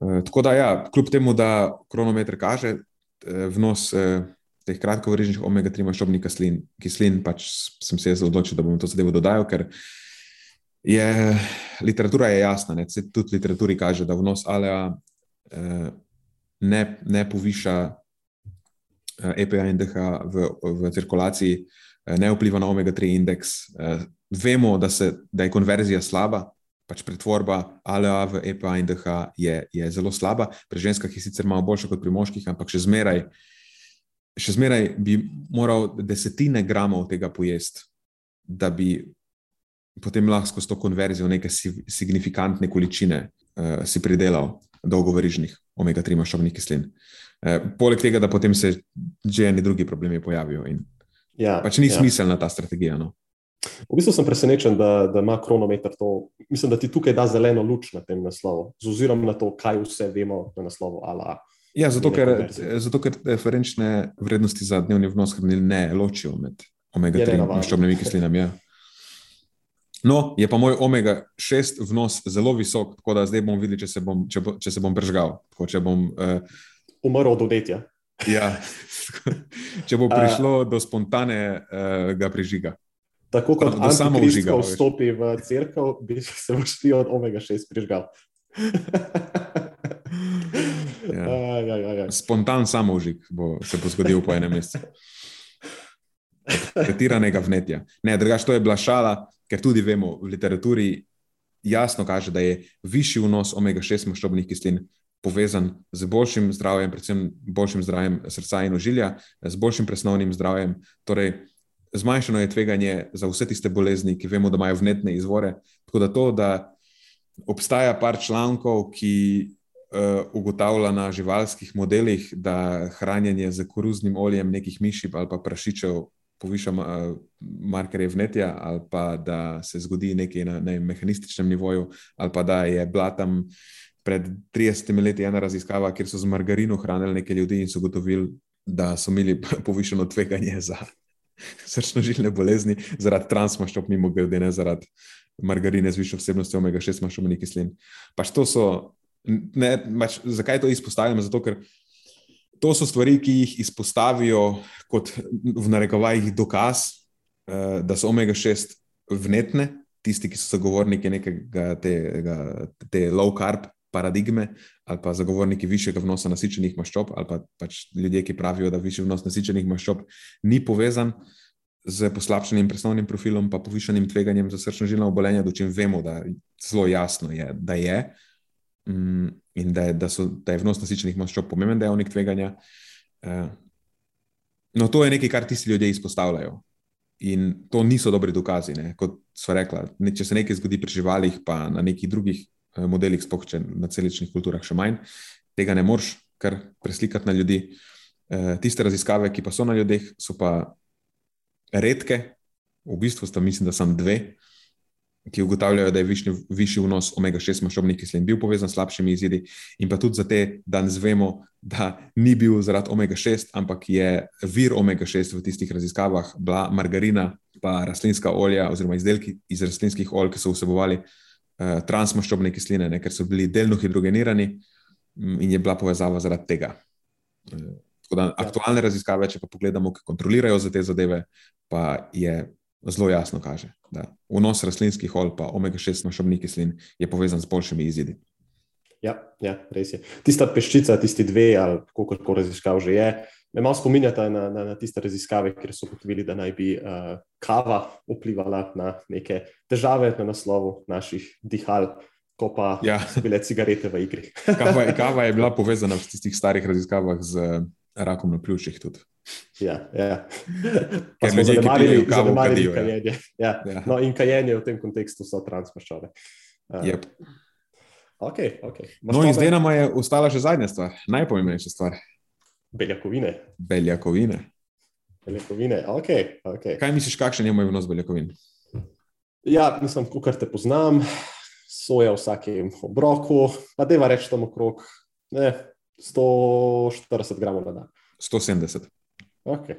Uh, tako da, ja, kljub temu, da kronometer kaže uh, vnos. Teh kratkovrežnih omega-3 maščobnih kislin, kislin, pač sem se odločil, da bom to zadevo dodal, ker je literatura je jasna. Ne? Tudi literaturi kaže, da vnos alea eh, ne, ne poviša eh, EPA in DH v, v cirkulaciji, eh, ne vpliva na omega-3 indeks. Eh, vemo, da, se, da je konverzija slaba. Pač pretvorba ALA v EPA in DH je, je zelo slaba. Pri ženskah je sicer malo boljša kot pri moških, ampak še zmeraj uh, še zmeraj bi moral desetine gramov tega pojesti, da bi potem lahko skozi to konverzijo neke signifikantne količine uh, si pridelal dolgoverižnih omega-3 maščobnih kislin. Uh, poleg tega, da potem se že eni drugi problemi pojavijo. Ja, pač ni ja. smiselna ta strategija. No. V bistvu sem presenečen, da, da ima kronometer to. Mislim, da ti tukaj da zeleno luč na tem naslovu, z ozirom na to, kaj vse vemo na naslovu ALA. Ja, zato, ker, zato ker referenčne vrednosti za dnevni vnos hranil ne ločijo med omega-3 in maščobnimi kislinami. Ja. No, je pa moj omega-6 vnos zelo visok, tako da zdaj bom videl, če se bom, če bo, če se bom bržgal. Če bom uh, umrl od odetja. Ja, če bo prišlo uh, do spontanega uh, prižiga. Tako kot da samo užiga. Če vstopi v crkvo, bi se vršil od omega-6 prižgal. Ja. Aj, aj, aj, aj. Spontan samoužig bo se bo zgodil po enem mesecu. Pretiranega vnetja. Ne, drugač, to je bila šala, ker tudi vemo, v literaturi jasno kaže, da je višji vnos omega-6 maščobnih kislin povezan z boljšim zdravjem, predvsem boljšim zdravjem srca in ožilja, z boljšim presnovnim zdravjem. Torej, zmanjšano je tveganje za vse tiste bolezni, ki vemo, da imajo vnetne izvore. Tako da to, da obstaja par člankov, ki ugotavlja na živalskih modelih, da hranjenje z koruznim oljem nekih miši ali pa prašičev poviša uh, markerje vnetja, ali pa da se zgodi nekaj na ne, mehanističnem nivoju, ali pa da je bila tam pred 30 leti ena raziskava, kjer so z margarino hranili nekaj ljudi in so ugotovili, da so imeli povišeno tveganje za. Srčno-žilne bolezni zaradi transmaščob, mimo grede, ne zaradi margarine z višjo vsebnostjo omega-6 maščobnih kislin. Pač to so ne, mač, zakaj to izpostavljam? Zato, ker to so stvari, ki jih izpostavijo kot v narekovajih dokaz, uh, da so omega-6 vnetne, tisti, ki so zagovorniki nekega tega, te low carb paradigme ali pa zagovorniki višjega vnosa nasičenih maščob, ali pa pač ljudje, ki pravijo, da višji vnos nasičenih maščob ni povezan. Z poslabšanim presnovnim profilom, pa povišanim tveganjem za srčno-žilno obolenje, do čem vemo, da zelo jasno je, da je. Mm, in da da, so, da je vnos nasičenih maščob pomemben dejavnik tveganja. Uh, no, to je nekaj, kar tisti ljudje izpostavljajo. In to niso dobri dokazi. Ne? Kot so rekla, ne, če se nekaj zgodi pri živalih, pa na nekih drugih uh, modelih, spohče na celičnih kulturah, še manj, tega ne moreš kar preslikati na ljudi. Uh, tiste raziskave, ki pa so na ljudeh, so pa redke, v bistvu sta, mislim, da sem dve, uh, ki ugotavljajo, da je višji, višji vnos omega-6 maščobnih kislin bil povezan s slabšimi izidi, in pa tudi za te danes vemo, da ni bil zaradi omega-6, ampak je vir omega-6 v tistih raziskavah bila margarina, pa rastlinska olja, oziroma izdelki iz rastlinskih olj, ki so vsebovali uh, transmaščobne kisline, ne, ker so bili delno hidrogenirani mm, in je bila povezava zaradi tega. Uh, Da, ja. Aktualne raziskave, če pa pogledamo, ki kontrolirajo za te zadeve, pa je zelo jasno kaže, da vnos rastlinskih olj pa omega-6 maščobnih kislin je povezan s boljšimi izidi. Ja, ja, res je. Tista peščica, tisti dve, ali kako raziskav že je, me malo spominjata na, na, na tiste raziskave, kjer so ugotovili, da naj bi uh, kava vplivala na neke težave na naslovu naših dihal, ko pa ja. so bile cigarete v igri. kava, kava je bila povezana v tistih starih raziskavah z rakom na pljučih. Tudi. Ja, ja. Pa smo zanemarili kajenje. Ja. Ja. No, in kajenje v tem kontekstu so transmaščove. Uh, yep. okay, okay. No, in zdaj nam je ostala še zadnja stvar, najpomembnejša stvar. Beljakovine. Beljakovine. Beljakovine, okay, okay. Kaj misliš, kakšen je moj vnos beljakovin? Ja, mislim, kar te poznam, soja v vsakem obroku, pa deva reči tam okrog ne, 140 gramov na dan. 170. Okay.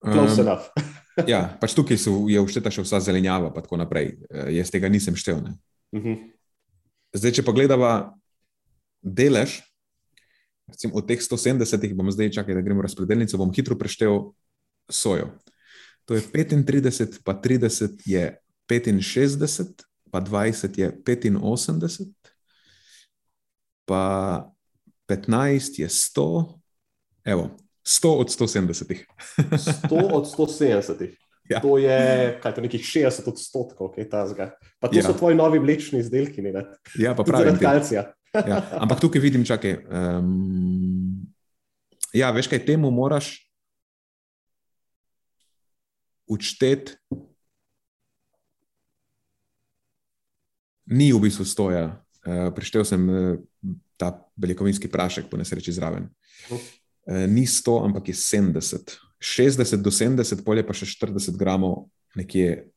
Close um, enough. ja, pač tukaj so, je ušteta še vsa zelenjava, pa tako naprej. Eh, jaz tega nisem štel. Uh mhm. -huh. Zdaj, če pogledava delež, recimo, od teh 170, bom zdaj čakal, da gremo razpredelnico, bom hitro preštel sojo. To je 35, pa 30 je 65, pa 20 je 85, pa 15 je 100, Evo, 100 od 170. 100 od 170. Ja. To je kaj, to nekih 60 odstotkov, kaj ta zga. Pa to ja. so tvoji novi mlečni izdelki, ne? Ja, pa pravi. Kalcija. ja. Ampak tukaj vidim, čakaj. Um, ja, veš kaj, temu moraš učtet. Ni v bistvu stoja. Uh, Prištel sem uh, ta beljakovinski prašek, po nesreči zraven. Uh. Eh, ni 100, ampak je 70. 60 do 70, polje pa še 40 gramov, nekje,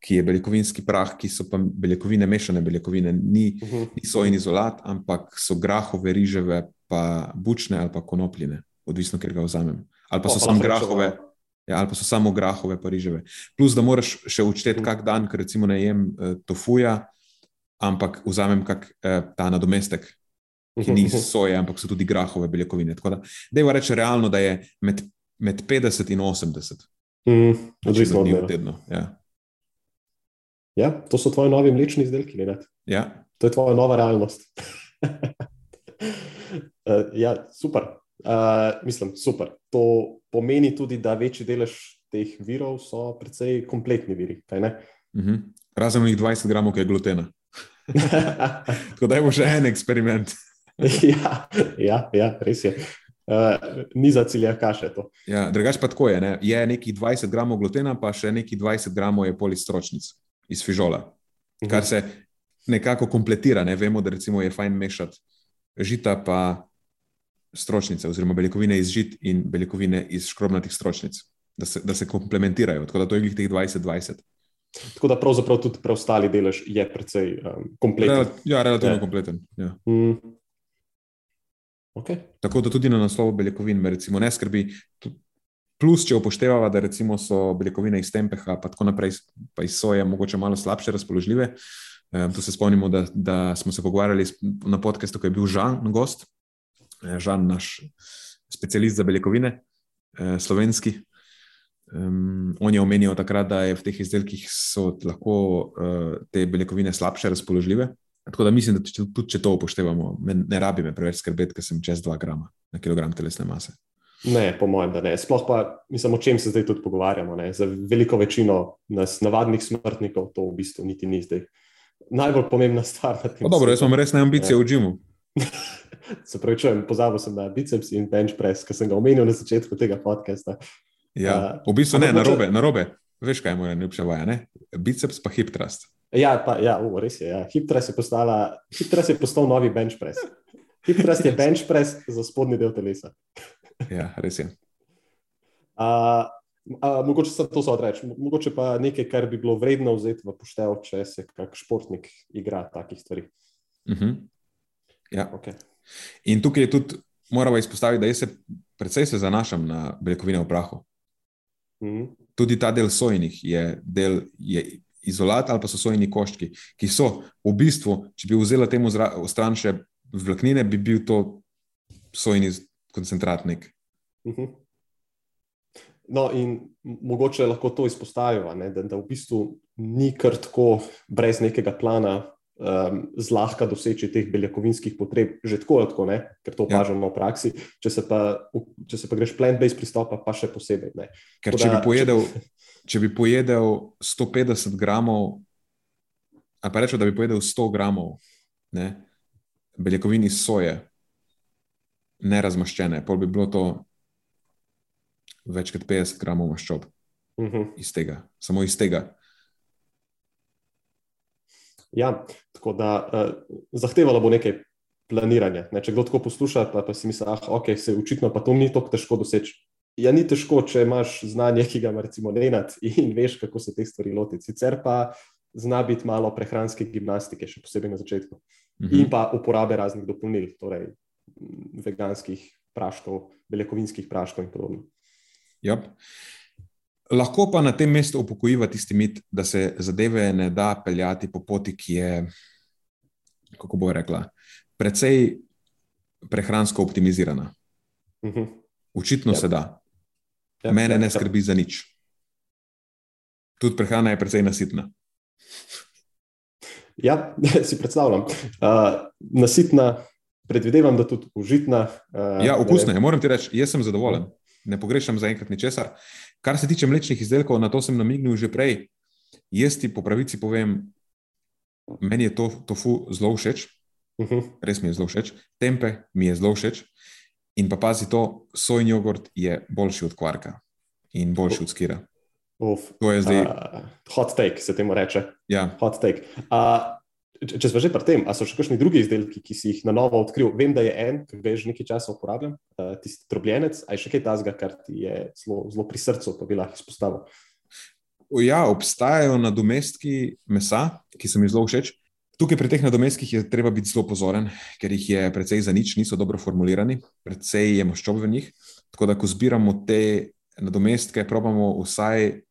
ki je beljakovinski prah, ki so pa beljakovine, mešane beljakovine. Ni, uh -huh. ni sojen izolat, ampak so grahove, riževe, pa bučne ali pa konopljine, odvisno, ker ga vzamem. Ali pa so samo grahove. Ja, ali pa so samo grahove, pa riževe. Plus, da moraš še učteti, kak dan, ker recimo ne jem uh, tofuja, ampak vzamem kak uh, ta nadomestek, ki ni soje, ampak so tudi grahove beljakovine. Tako da, da je reči realno, da je med, med 50 in 80. Mm, Odvisno od tedna. Ja. ja, to so tvoji novi mlečni izdelki. Ja. To je tvoja nova realnost. uh, ja, super. Uh, mislim, super. To pomeni tudi, da večji delež teh virov so precej kompletni viri. Uh -huh. Mhm. Razen jih 20 gramov, ki je glutena. Tako da je bo še en eksperiment. ja, ja, ja, res je. Uh, ni za cilja kaše to. Ja, drugač pa tako je. Ne? Je nekih 20 gramov glutena, pa še nekih 20 gramov je polistročnic iz fižola, mhm. kar se nekako kompletira. Ne? Vemo, da je fajn mešati žita pa stročnice, oziroma beljakovine iz žit in beljakovine iz škrobnatih stročnic, da se, da se komplementirajo. Tako da to je jih teh 20-20. Tako da pravzaprav tudi preostali delež je precej um, kompleten. Rel, ja, relativno je. kompleten. Ja. Mm. Okay. Tako da tudi na naslovu beljakovin me recimo, ne skrbi. Plus, če upoštevamo, da so beljakovine iz tempeha, pa tako naprej, pa iz soje, mogoče malo slabše razpoložljive. Um, to se spomnimo, da, da smo se pogovarjali na podkastu, ko je bil Žan gost, eh, Žan, naš specialist za beljakovine, eh, slovenski. Um, on je omenil takrat, da je v teh izdelkih lahko uh, te beljakovine slabše razpoložljive. Tako da mislim, da če, tudi če to upoštevamo, me, ne rabi me preveč skrbeti, ker sem čez 2 grama na kilogram telesne mase. Ne, po mojem, da ne. Sploh pa, mislim, o čem se zdaj tudi pogovarjamo. Ne? Za veliko večino nas, navadnih smrtnikov, to v bistvu niti ni zdaj najbolj pomembna stvar. Dobro, jaz imam resne ambicije ja. v džimu. se pravi, čujem, pozabil sem na biceps in bench press, ki sem ga omenil na začetku tega podcasta. Ja, v bistvu ne, na robe, na robe. Veš, kaj je moja najljubša vaja, ne? Biceps pa hip thrust. Ja, pa, ja u, res je. Ja. Hip thrust je, postala, hip thrust je postal novi bench press. Hip thrust je bench press za spodnji del telesa. ja, res je. Uh, uh, mogoče se to odreči, mogoče pa nekaj, kar bi bilo vredno vzeti v poštev, če se kak športnik igra takih stvari. Uh mhm. -huh. Ja. Okay. In tukaj je tudi, moramo izpostaviti, da jaz se predvsej se zanašam na beljakovine v prahu. Uh mhm. -huh. Tudi ta del sojnih je del. Je, izolat ali pa so sojeni koščki, ki so v bistvu, če bi vzela temu stran še vlaknine, bi bil to sojeni koncentrat nek. Uh -huh. No, in mogoče lahko to izpostavimo, da, da v bistvu ni kar tako brez nekega plana um, zlahka doseči teh beljakovinskih potreb, že tako, tako ne, ker to opažamo ja. v praksi. Če se pa, če se pa greš plant-based pristopa, pa še posebej. Ne. Ker če, da, bi pojedel, če... če bi pojedel 150 gramov, ali pa rečemo, da bi pojedel 100 gramov ne, beljakovin iz soje, nerazmaščene, pol bi bilo to več kot 50 gramov maščob. Uh mhm. -huh. Iz tega, samo iz tega. Ja, tako da uh, zahtevalo bo nekaj planiranja. Ne? Če kdo tako posluša, pa, pa si misli, da ah, okay, se očitno pa to ni tako težko doseči. Ja, ni težko, če imaš znanje, ki ga recimo ne nad in veš, kako se te stvari lotiti. Sicer pa zna biti malo prehranske gimnastike, še posebej na začetku. Mhm. In pa uporabe raznih dopolnil, torej veganskih praškov, beljakovinskih praškov in podobno. Yep. Lahko pa na tem mestu upokojiva tisti mit, da se zadeve ne da peljati po poti, ki je, kako bo rekla, precej prehransko optimizirana. Uh mhm. -huh. Očitno yep. se da. Yep, Mene yep, ne skrbi yep. za nič. Tudi prehrana je precej nasitna. Ja, si predstavljam. Uh, nasitna, predvidevam, da tudi užitna. Uh, ja, okusna je, moram ti reči, jaz sem zadovoljen. Ne pogrešam zaenkrat ničesar. Kar se tiče mlečnih izdelkov, na to sem namignil že prej. Jaz ti po pravici povem, meni je to tofu zelo všeč, uh mhm. -huh. res mi je zelo všeč, tempe mi je zelo všeč. In pa pazi to, sojni jogurt je boljši od kvarka in boljši od skira. Uf, to je zdaj. Uh, hot take se temu reče. Ja. Hot take. Uh, Če smo že pri tem, ali so še kakšni drugi izdelki, ki si jih na novo odkril? Vem, da je en, ki ga že nekaj časa uporabljam, uh, tisti drobljenec, ali še kaj tasga, kar ti je zelo, zelo pri srcu, pa bi lahko izpostavil. Ja, obstajajo nadomestki mesa, ki so mi zelo všeč. Tukaj pri teh nadomestkih je treba biti zelo pozoren, ker jih je precej za nič, niso dobro formulirani, precej je maščob v njih. Tako da, ko zbiramo te nadomestke, probamo vsaj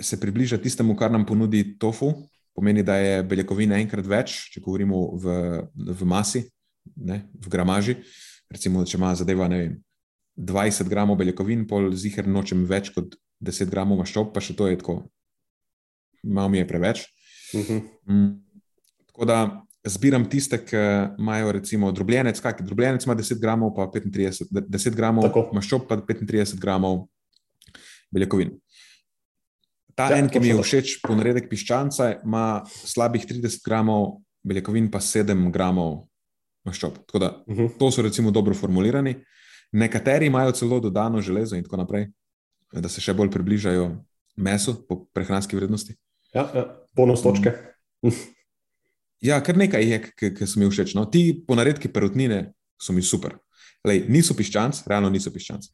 se približati tistemu, kar nam ponudi tofu, pomeni, da je beljakovina enkrat več, če govorimo v, v masi, ne, v gramaži. Recimo, če ima zadeva vem, 20 gramov beljakovin, pol zihar nočem več kot 10 gramov maščob, pa še to je tako, malo mi je preveč. Uh mhm. -huh. mm, tako da zbiram tiste, ki imajo recimo drobljenec, kaj drobljenec ima 10 gramov, pa 35, 10 gramov maščob, pa 35 gramov beljakovin. Ta ja, en, ki mi je všeč, ponaredek piščanca, ima slabih 30 gramov beljakovin, pa 7 gramov maščob. Da, uh mhm. -huh. To so recimo dobro formulirani. Nekateri imajo celo dodano železo in tako naprej, da se še bolj približajo mesu po prehranski vrednosti. Ja, ja. bonus točke. ja, kar nekaj je, ki so mi všeč. No, ti ponaredki perutnine so mi super. Lej, niso piščanc, realno niso piščanc.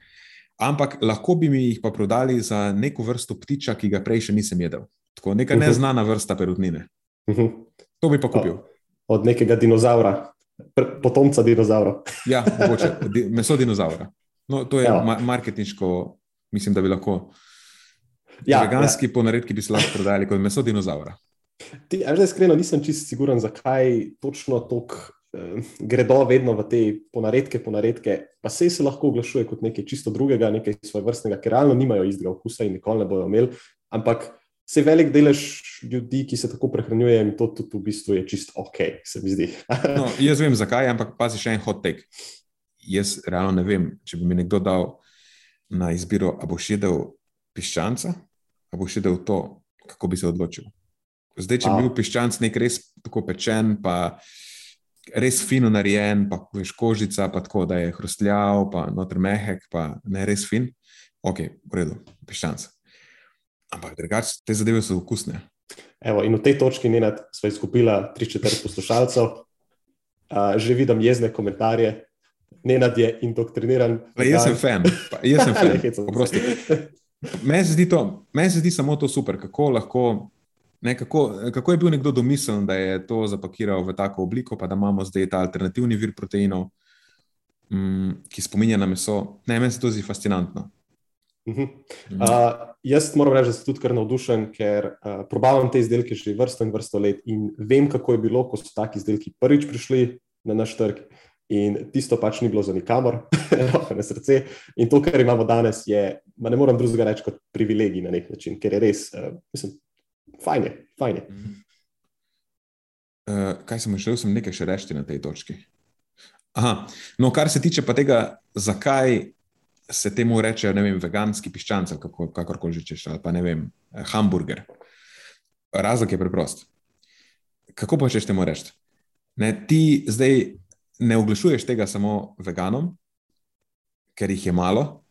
Uh, ampak lahko bi mi jih pa prodali za neko vrsto ptiča, ki ga prej še nisem jedel. Tako neka mhm. neznana vrsta perutnine. Mhm. To bi pa kupil. Od nekega dinozaura, potomca dinozaura. Ja, mogoče, meso dinozaura. No, to je ja. ma marketinško, mislim, da bi lahko. Ja, veganski ja. ponaredki bi se lahko prodajali kot meso dinozaura. Ti, že iskreno nisem čisto siguren, zakaj točno tako gredo vedno v te ponaredke, ponaredke, pa se se lahko oglašuje kot nekaj čisto drugega, nekaj svoje vrstnega, ker realno nimajo istega okusa in nikoli ne bodo imeli. Ampak se velik delež ljudi, ki se tako prehranjuje, in to tudi v bistvu je čisto ok, se mi zdi. no, jaz vem zakaj, ampak pazi še en hot take. Jaz realno ne vem, če bi mi nekdo dal na izbiro, a boš jedel piščanca, a boš jedel to, kako bi se odločil. Zdaj, če bi bil piščanc nek res tako pečen, pa res fino narejen, pa veš kožica, pa tako da je hrustljav, pa noter mehek, pa ne res fin. Ok, v redu, piščanc. Ampak drugače te zadeve so okusne. Evo, in v tej točki Nenad, smo izgubila tri četrt poslušalcev, uh, že vidim jezne komentarje. Nenad je indoktriniran. Pa jaz sem fan, pa jaz sem fan. Meni se, men se zdi samo to super, kako lahko Ne, kako, kako je bil nekdo domiseln, da je to zapakiral v tako obliko, pa da imamo zdaj ta alternativni vir proteinov, mm, ki spominja na meso. Ne, meni se to zdi fascinantno. Uh -huh. uh, jaz moram reči, da sem tudi kar navdušen, ker uh, probavam te izdelke že vrsto in vrsto let in vem, kako je bilo, ko so taki izdelki prvič prišli na naš trg. In tisto pač ni bilo za nikamor, roke na srce. In to, kar imamo danes, je, ma ne morem drugega reči kot privilegij na nek način, ker je res, uh, mislim, fajn je. Fajn je. Uh, kaj sem želel, sem nekaj še reči na tej točki. Aha, no, kar se tiče pa tega, zakaj se temu reče, ne vem, veganski piščanc, kako, kakorkoli že češ, ali pa ne vem, eh, hamburger. Razlog je preprost. Kako pa češ temu reči? Ne, ti zdaj ne oglašuješ tega samo veganom, ker jih je malo,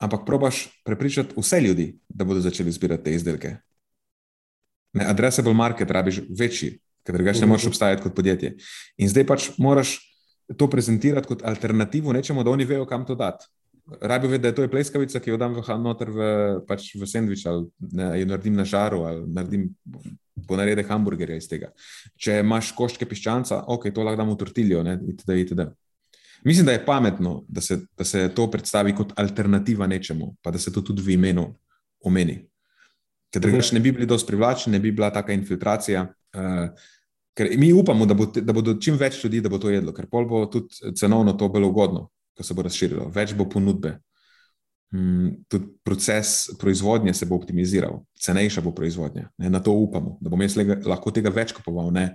ampak probaš prepričati vse ljudi, da bodo začeli zbirati te izdelke. Ne, addressable market rabiš večji, ker drugače ne moreš obstajati kot podjetje. In zdaj pač moraš to prezentirati kot alternativo nečemu, da oni vejo, kam to dati. Rabi vedeti, da je to je pleskavica, ki jo dam v noter v, pač v sendvič ali ne, jo naredim na žaru ali naredim ponarede hamburgerja iz tega. Če imaš koščke piščanca, ok, to lahko dam v tortiljo, ne, itd., itd. Mislim, da je pametno, da se, da se to predstavi kot alternativa nečemu, pa da se to tudi v imenu omeni. Ker drugače ne bi bili dosti privlačni, ne bi bila taka infiltracija. Uh, ker mi upamo, da, bo, da bodo čim več ljudi, da bo to jedlo, ker pol bo tudi cenovno to bilo ugodno, ko se bo razširilo, več bo ponudbe. Hmm, tudi proces proizvodnje se bo optimiziral, cenejša bo proizvodnja. Ne, na to upamo, da bom jaz lega, lahko tega več kupoval, ne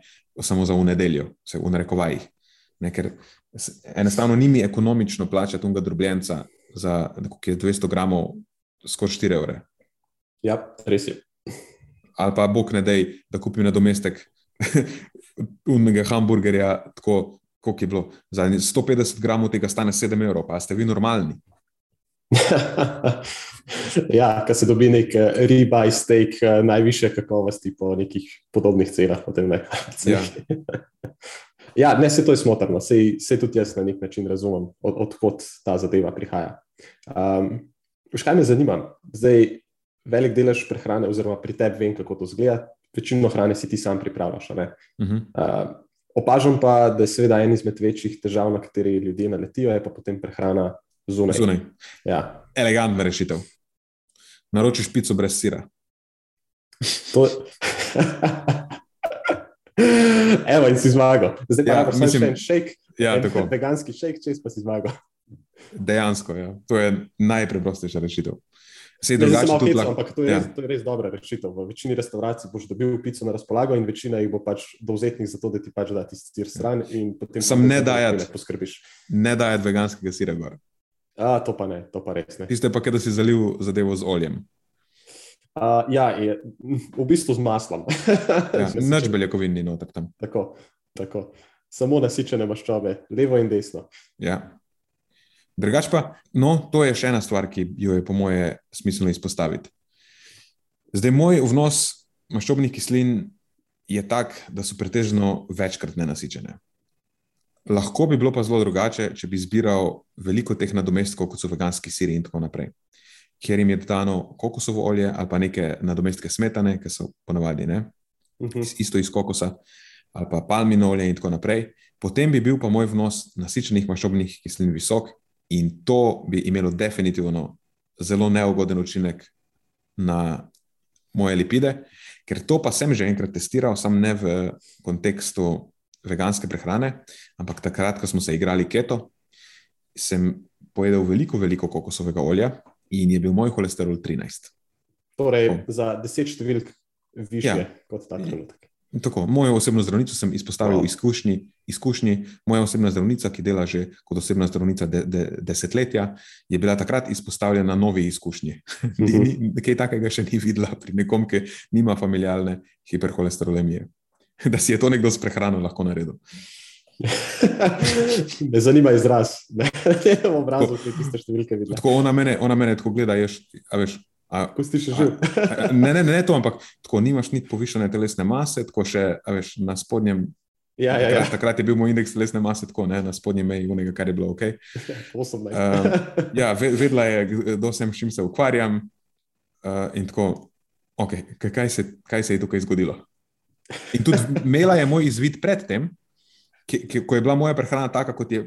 samo za v nedeljo, vse v narekovajih. Ne, ker enostavno ni mi ekonomično plačati unga drobljenca za je 200 gramov skoraj 4 evre. Ja, res je. Ali pa bog ne dej, da kupim nadomestek unega hamburgerja, tako kot je bilo. Za 150 gramov tega stane 7 evrov, pa ste vi normalni. ja, ko se dobi nek eh, ribaj steak eh, najviše kakovosti po nekih podobnih cenah. Ne. ja. ja, ne, se to je smotrno, se, se tudi jaz na nek način razumem, od, odkot ta zadeva prihaja. Um, kaj me zanima? Zdaj, velik delež prehrane, oziroma pri tebi vem, kako to zgleda, večino hrane si ti sam pripravljaš. Uh -huh. uh, opažam pa, da je seveda en izmed večjih težav, na kateri ljudje naletijo, je pa potem prehrana zunaj. zunaj. Ja. Elegantna rešitev. Naročiš pico brez sira. To... Evo, in si zmagal. Zdaj pa ja, imaš še en šejk, ja, en veganski šejk, čez pa si zmagal. Dejansko, ja. to je najpreprostejša rešitev. Ne, drugače, pico, lahko... ampak to je, ja. res, to je res dobra rešitev. V večini restauracij boš dobil pico na razpolago, in večina jih bo pač dovzetnih za to, da ti pač da ti sir stran. Sam ne dajati, ne dajati veganskega sira gor. A, to pa ne, to pa res ne. Tiste pa, da si zalil zadevo z oljem. Uh, ja, je, v bistvu z maslom. ja, Noč beljakovin ni noter tam. Tako, tako. Samo nasičene maščobe, levo in desno. Ja. Drugač pa, no, to je še ena stvar, ki jo je po moje smiselno izpostaviti. Zdaj, moj vnos maščobnih kislin je tak, da so pretežno večkrat nenasičene. Lahko bi bilo pa zelo drugače, če bi zbiral veliko teh nadomestkov, kot so veganski siri in tako naprej, kjer jim je dodano kokosovo olje ali pa neke nadomestke smetane, ki so ponavadi ne, uh mhm. -huh. isto iz kokosa, ali pa palmino olje in tako naprej. Potem bi bil pa moj vnos nasičenih maščobnih kislin visok in to bi imelo definitivno zelo neugoden učinek na moje lipide, ker to pa sem že enkrat testiral, sam ne v kontekstu veganske prehrane, ampak takrat, ko smo se igrali keto, sem pojedel veliko, veliko kokosovega olja in je bil moj holesterol 13. Torej, oh. za 10 številk više ja. kot ta trenutek. Tako, mojo osebno zdravnico sem izpostavil wow. izkušnji, izkušnji. Moja osebna zdravnica, ki dela že kot osebna zdravnica de, de, desetletja, je bila takrat izpostavljena novi izkušnji. Mm -hmm. Kaj takega še ni videla pri nekom, ki nima familijalne hiperholesterolemije. da si je to nekdo s prehrano lahko naredil. Me zanima izraz, ne v obrazu, ki tiste številke vidiš. Tako ona mene, ona mene tako gleda, ješ, a veš. Ko si še živ. A, ne, ne, ne, to, ampak tako nimaš niti povišene telesne mase, tako še, a veš, na spodnjem. Ja, ja, ja. Takrat, takrat je bil moj indeks telesne mase tako, ne, na spodnjem meji unega, kar je bilo ok. um, ja, vedela je, do sem, s čim se ukvarjam. Uh, in tako, ok, kaj se, kaj se je tukaj zgodilo? In tudi imela je moj izvid predtem, ko je bila moja prehrana taka, kot je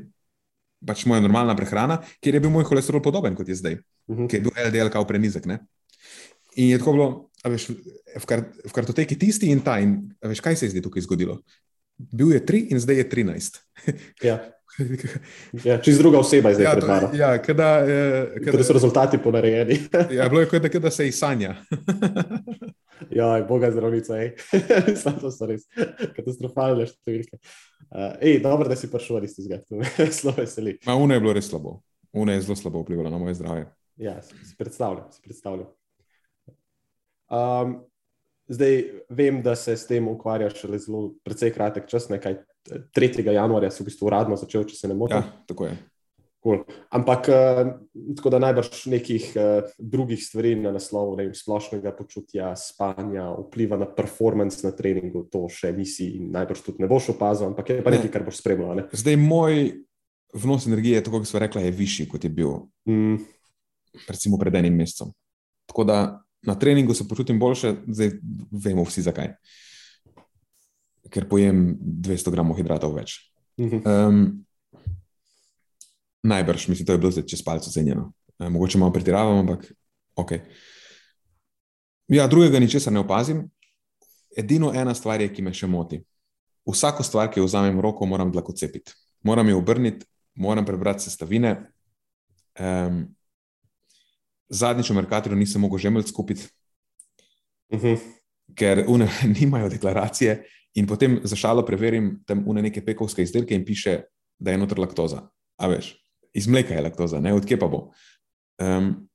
pač moja normalna prehrana, kjer je bil moj holesterol podoben kot je zdaj, uh mhm. -huh. ker je bil LDL kao prenizek. Ne? In je tako bilo, veš, v, kar, v kartoteki tisti in ta. In, veš, kaj se je zdaj tukaj zgodilo? Bil je 3 in zdaj je 13. Ja. Ja, čist druga oseba je zdaj Ja, pred to, mano. ja, kada, eh, Kada so rezultati ponarejeni. ja, bilo je kot da, da se iz sanja. Ja, boga zdravnica. Mislim, to so res katastrofalne številke. Uh, ej, dobro, da si prišel iz tega, to me zelo veseli. Ma, Una je bilo res slabo. Una je zelo slabo vplivala na moje zdravje. Ja, si predstavljam. Si predstavljam. Um, zdaj vem, da se s tem ukvarjaš šele zelo precej kratek čas, nekaj 3. januarja si v bistvu uradno začel, če se ne motim. Ja, tako je. Cool. Ampak uh, tako da najbrž nekih uh, drugih stvari na naslovu, ne vem, splošnega počutja, spanja, vpliva na performance na treningu, to še nisi in najbrž tudi ne boš opazil, ampak je pa Ne. nekaj, kar boš spremljal. ne. Zdaj moj vnos energije, tako kot smo rekli, je višji, kot je bil Mm, recimo pred enim mesecem. Tako da na treningu se počutim boljše, zdaj vemo vsi zakaj. Ker pojem 200 gramov hidratov več. mhm. Um, najbrž, mislim, to je bilo zdaj čez palce cenjeno. E, mogoče malo pretiravam, ampak ok. Ja, drugega ničesar ne opazim. Edino ena stvar je, ki me še moti. Vsako stvar, ki jo vzamem v roko, moram dlakocepiti. Moram jo obrniti, moram prebrati sestavine. Um, zadnjič v Merkatorju nisem mogel žemelj skupiti, Mhm. ker une nimajo deklaracije. In potem za šalo preverim tam une neke pekovske izdelke in piše, da je noter laktoza. A veš, iz mleka je laktoza, ne odkje pa bo. Um,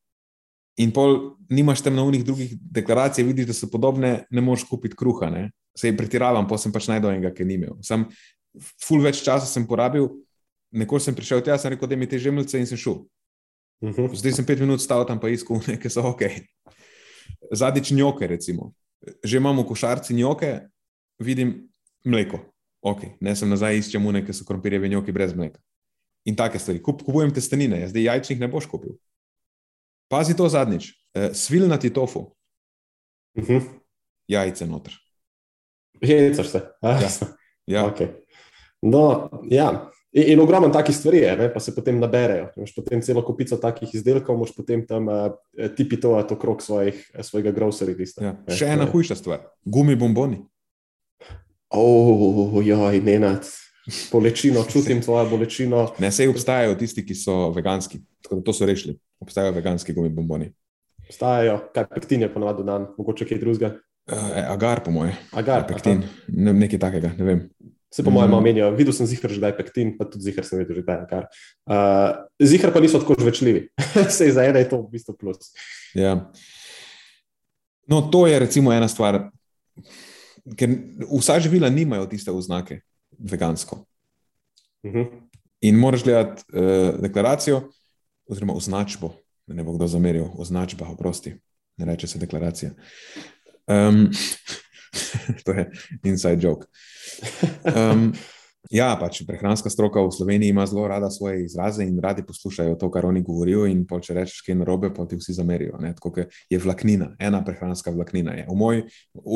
in pol nimaš tam na unih drugih deklaracij, vidiš, da so podobne, ne moreš kupiti kruha. Ne? Sej pretiravam, pa sem pač najdel enega, ki ni imel. Sam ful več časa sem porabil, nekoč sem prišel tja, sem rekel, da mi te žemljice in sem šel. Mhm. Zdaj sem pet minut stal tam pa iskal, nekaj so ok. Zadnjič njoke, recimo. Že imamo košarci njoke, vidim mleko. Ok, ne sem nazaj iščem une, ki so krompirjeve njoke brez mleka. In take stvari. Kup, kupujem testenine, zdaj jajčnih ne boš kupil. Pazi to zadnjič. Eh, Svilnati tofu, Mhm. jajce noter. Hecaš se. a? Ja. Ja, Okay. No, ja. In, in ogromno takih stvari je, ne? pa se potem naberejo. Imaš potem celo kupico takih izdelkov, moš potem tam uh, tipitovati okrog svojih, svojega grocery lista. ja. Ne, Še ena je- hujša stvar. Gumi bomboni. Oh, joj, nenad. Bolečino, čutim tvojo bolečino. Ne, sej obstajajo tisti, ki so veganski. Tako da to so rešili. Obstajajo veganski gumi bomboni. Obstajajo, kaj pektin je ponovadi dan, mogoče kaj drugega. Uh, agar, po moje. Agar, Pektin, ne, nekaj takega, ne vem. Se po mojem Mhm. omenijo, videl sem zihar že kdaj pektin, pa tudi zihar sem videl že kdaj agar. Uh, zihar pa niso tako žvečljivi. Sej za ene je to v bistvu plus. Ja. No, to je recimo ena stvar, ker vsa živila nimajo tiste oznake vegansko. Mhm. In moraš gledati uh, deklaracijo, oziroma označbo, da ne bo kdo zameril, označba, oprosti, ne reče se deklaracija. Um, to je inside joke. Um, ja, pač prehranska stroka v Sloveniji ima zelo rada svoje izraze in radi poslušajo to, kar oni govorijo. In pol, če rečeš, kaj je narobe, pa ti vsi zamerijo. ne. Tako je vlaknina, ena prehranska vlaknina. Je. V moj,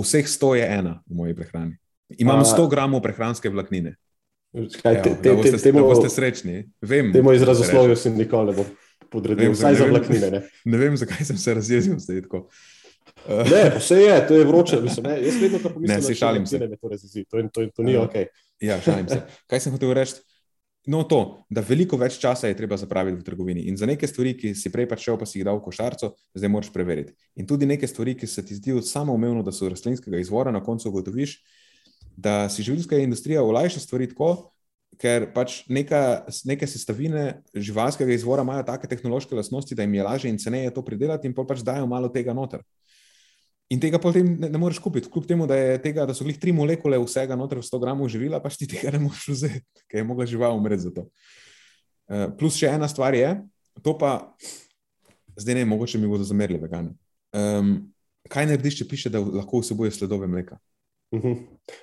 vseh 100 je ena v moji prehrani. Imam A- 100 gramov prehranske vlaknine. Kaj, Evo, te, te, te, boste, temu, boste srečni. Vem, temu izrazoslovju se nikoli ne bom podredil, vsaj ne za vlaknine. Ne, Ne vem, zakaj sem se razjezil tako. Uh, ne vse je, to je vroče. Mislim, ne, jaz vedno to pomislim, Ne, šalim se. Me to, razjezi. to, to, to ni Ja. ok. ja, šalim se. Kaj sem hotel reči? No, to, da veliko več časa je treba zapraviti v trgovini. In za neke stvari, ki si prej pač šel, pa si jih dal v košarico, zdaj moraš preveriti. In tudi neke stvari, ki se ti zdijo samoumevno, da so rastlinskega izvora, na koncu ugotoviš, da si živilska industrija olajša stvari tako, ker pač neka, neke sestavine živalskega izvora imajo take tehnološke lastnosti, da jim je lažje in ceneje to pridelati, in pol pač dajo malo tega noter. In tega potem ne, ne moreš kupiti, kljub temu, da, tega, da so glih tri molekule vsega noter v 100 gramov živila, pač ti tega ne moreš vzeti, ker je mogla žival umreti za to. Uh, plus še ena stvar je, to pa zdaj ne, mogoče mi bodo zamerili vegani. Um, kaj narediš, če piše, da lahko vsebuje sledove mleka? Mhm.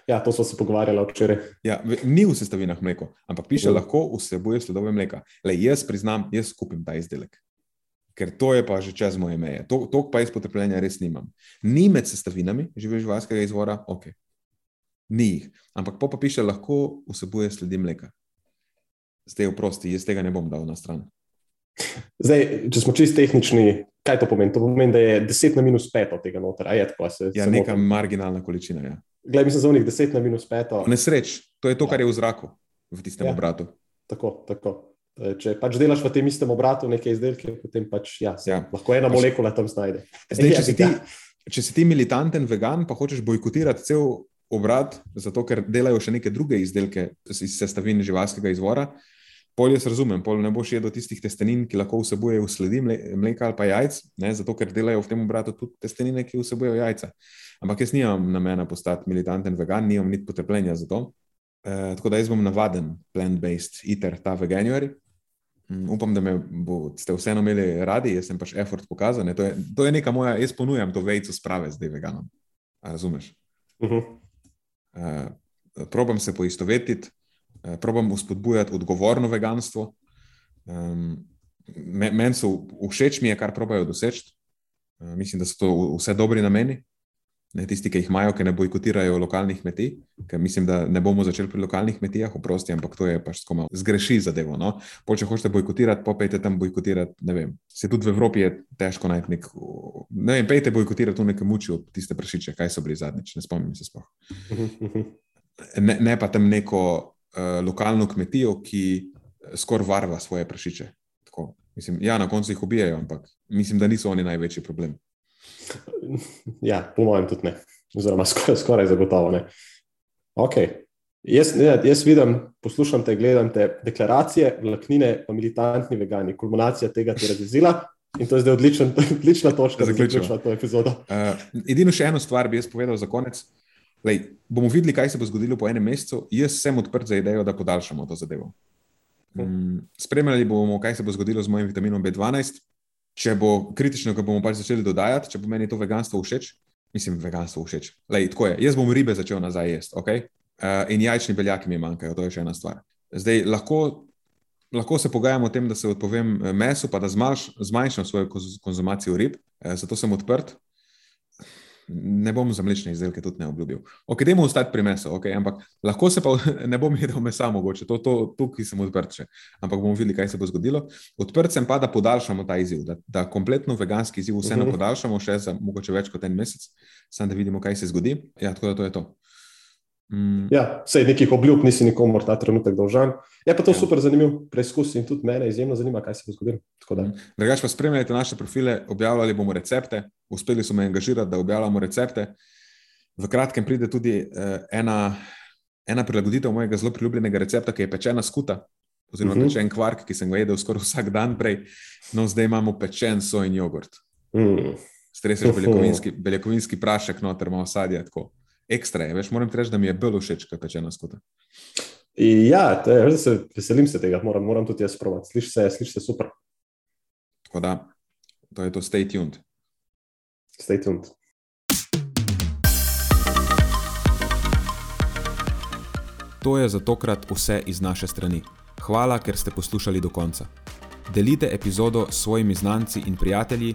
Ja, to smo se pogovarjali včeraj. Ja, ni v sestavinah mleko, ampak piše, Ja. lahko vsebuje sledove mleka. Le jaz priznam, jaz kupim ta izdelek. Ker to je pa že čez moje meje. To, to pa jaz potrpljenja res nimam. Ni med sestavinami živel živalskega izvora, ok. Ni jih. Ampak po pa piše, lahko vsebuje sledi mleka. Zdaj, oprosti, jaz tega ne bom dal na stran. Zdaj, če smo čist tehnični, kaj to pomeni? To pomeni, da je 10 na minus 5 od tega noter. A je tako, se, Ja, neka motim? marginalna količina. Ja. Glej, mislim, za unih 10 na minus 5. Nesreč, to je to, kar je v zraku, v tistem Ja. ja. obratu. tako. tako. Eh, če pač delaš v tem istem obratu neke izdelke, potem pač ja, Ja. lahko ena Pač- molekula tam znajde. Zdaj, Ja, če, si ti, ja. če si ti militanten vegan, pa hočeš bojkotirati cel obrat, zato ker delajo še neke druge izdelke iz sestavin živalskega izvora, pol jaz razumem, pol ne boš jedel tistih testenin, ki lahko vsebujejo sledi mle- mleka ali pa jajc, ne, zato ker delajo v tem obratu tudi testenine, ki vsebujejo jajca. Ampak jaz nimam namena postati militanten vegan, nimam niti potrpljenja za to. E, tako da jaz bom navaden plant-based eater ta veganuary. Mm, Upam, da me boste vseeno imeli radi, jaz sem pač effort pokazal. Ne? To, je, to je neka moja, jaz ponujam to vejco sprave zdaj veganom. A razumeš? Uh, probam se poistovetiti, probam uspodbujati odgovorno veganstvo. Um, me, Meni so všeč, mi je, kar probajo doseči. Uh, mislim, da so to vse dobri nameni. Ne, tisti, ki jih imajo, ki ne bojkotirajo lokalnih kmetij, ker mislim, da ne bomo začeli pri lokalnih kmetijah, oprosti, ampak to je pač skoma zgreši zadevo. No? Pol, če hočete bojkotirati, popejte tam bojkotirati. Ne vem, se tudi v Evropi je težko najti nek. Ne vem, pejte bojkotirati v nekem mučiu tiste prašiče, kaj so bili zadnjič, ne spomnim se sploh. Ne, ne pa tam neko lokalno kmetijo, ki skoraj varva svoje prašiče. Tako, mislim, ja, na koncu jih ubijajo, ampak mislim, da niso oni največji problem. Ja, po mojem tudi ne, oziroma skoraj, skoraj zagotovo ne. Okay. Jaz, ne, jaz vidim, poslušam te, gledam te deklaracije, vlaknine, pa militantni vegani, kulminacija tega ti je razvila in to je zdaj odličen, odlična točka, Da zaključimo. to epizodo. Uh, edino še eno stvar bi jaz povedal za konec. Lej, bomo videli, kaj se bo zgodilo po enem mesecu. Jaz sem odprt za idejo, da podaljšamo to zadevo. Um, spremljali bomo, kaj se bo zgodilo z mojim vitaminom B12. Če bo kritično, ga bomo pač začeli dodajati, če bo meni to veganstvo všeč, mislim, veganstvo všeč. Lej, tako je. Jaz bom ribe začel nazaj jesti, okay? uh, in jajčni beljaki mi manjkajo, to je še ena stvar. Zdaj, lahko, lahko se pogajamo o tem, da se odpovem eh, mesu, pa da zmanjš, zmanjšam svojo konzumacijo rib, uh, zato sem odprt. Ne bom za mlečne izdelke tudi ne obljubil. Ok, dajmo ostati pri mesu, okay, ampak lahko se pa ne bom jedel mesa, mogoče to, to, tukaj sem odprt še. Ampak bomo videli, kaj se bo zgodilo. Odprt sem pa, da podaljšamo ta izziv, da, da kompletno veganski izziv vseeno Mhm. podaljšamo še za mogoče več kot en mesec, samo da vidimo, kaj se zgodi. Ja, tako da to je to. Mm, Ja, sej nekih obljub nisi nikomor ta trenutek dolžan. Je pa to Ja. super zanimiv preizkus in tudi mene izjemno zanima, kaj se bo zgodilo. Da, Drugač pa spremljajte naše profile, objavljali bomo recepte, uspeli smo me angažirati, da objavljamo recepte. V kratkem pride tudi uh, ena, ena prilagoditev mojega zelo priljubljenega recepta, ki je pečena skuta, oziroma uh Mhm. -huh. pečen kvark, ki sem ga jedel skoraj vsak dan prej. No, zdaj imamo pečen sojin jogurt. mm, Streseš beljakovinski, beljakovinski prašek, noter malo sadja. Tako. Ekstra je, veš, moram reči, da mi je bolj všeč kot pečena skuta. in ja, to je, veš, da se, veselim se tega, moram, moram tudi jaz provat. Sliši se, sliši se super. Tako da, to je to, stay tuned. Stay tuned. To je za tokrat vse iz naše strani. Hvala, ker ste poslušali do konca. Delite epizodo s svojimi znanci in prijatelji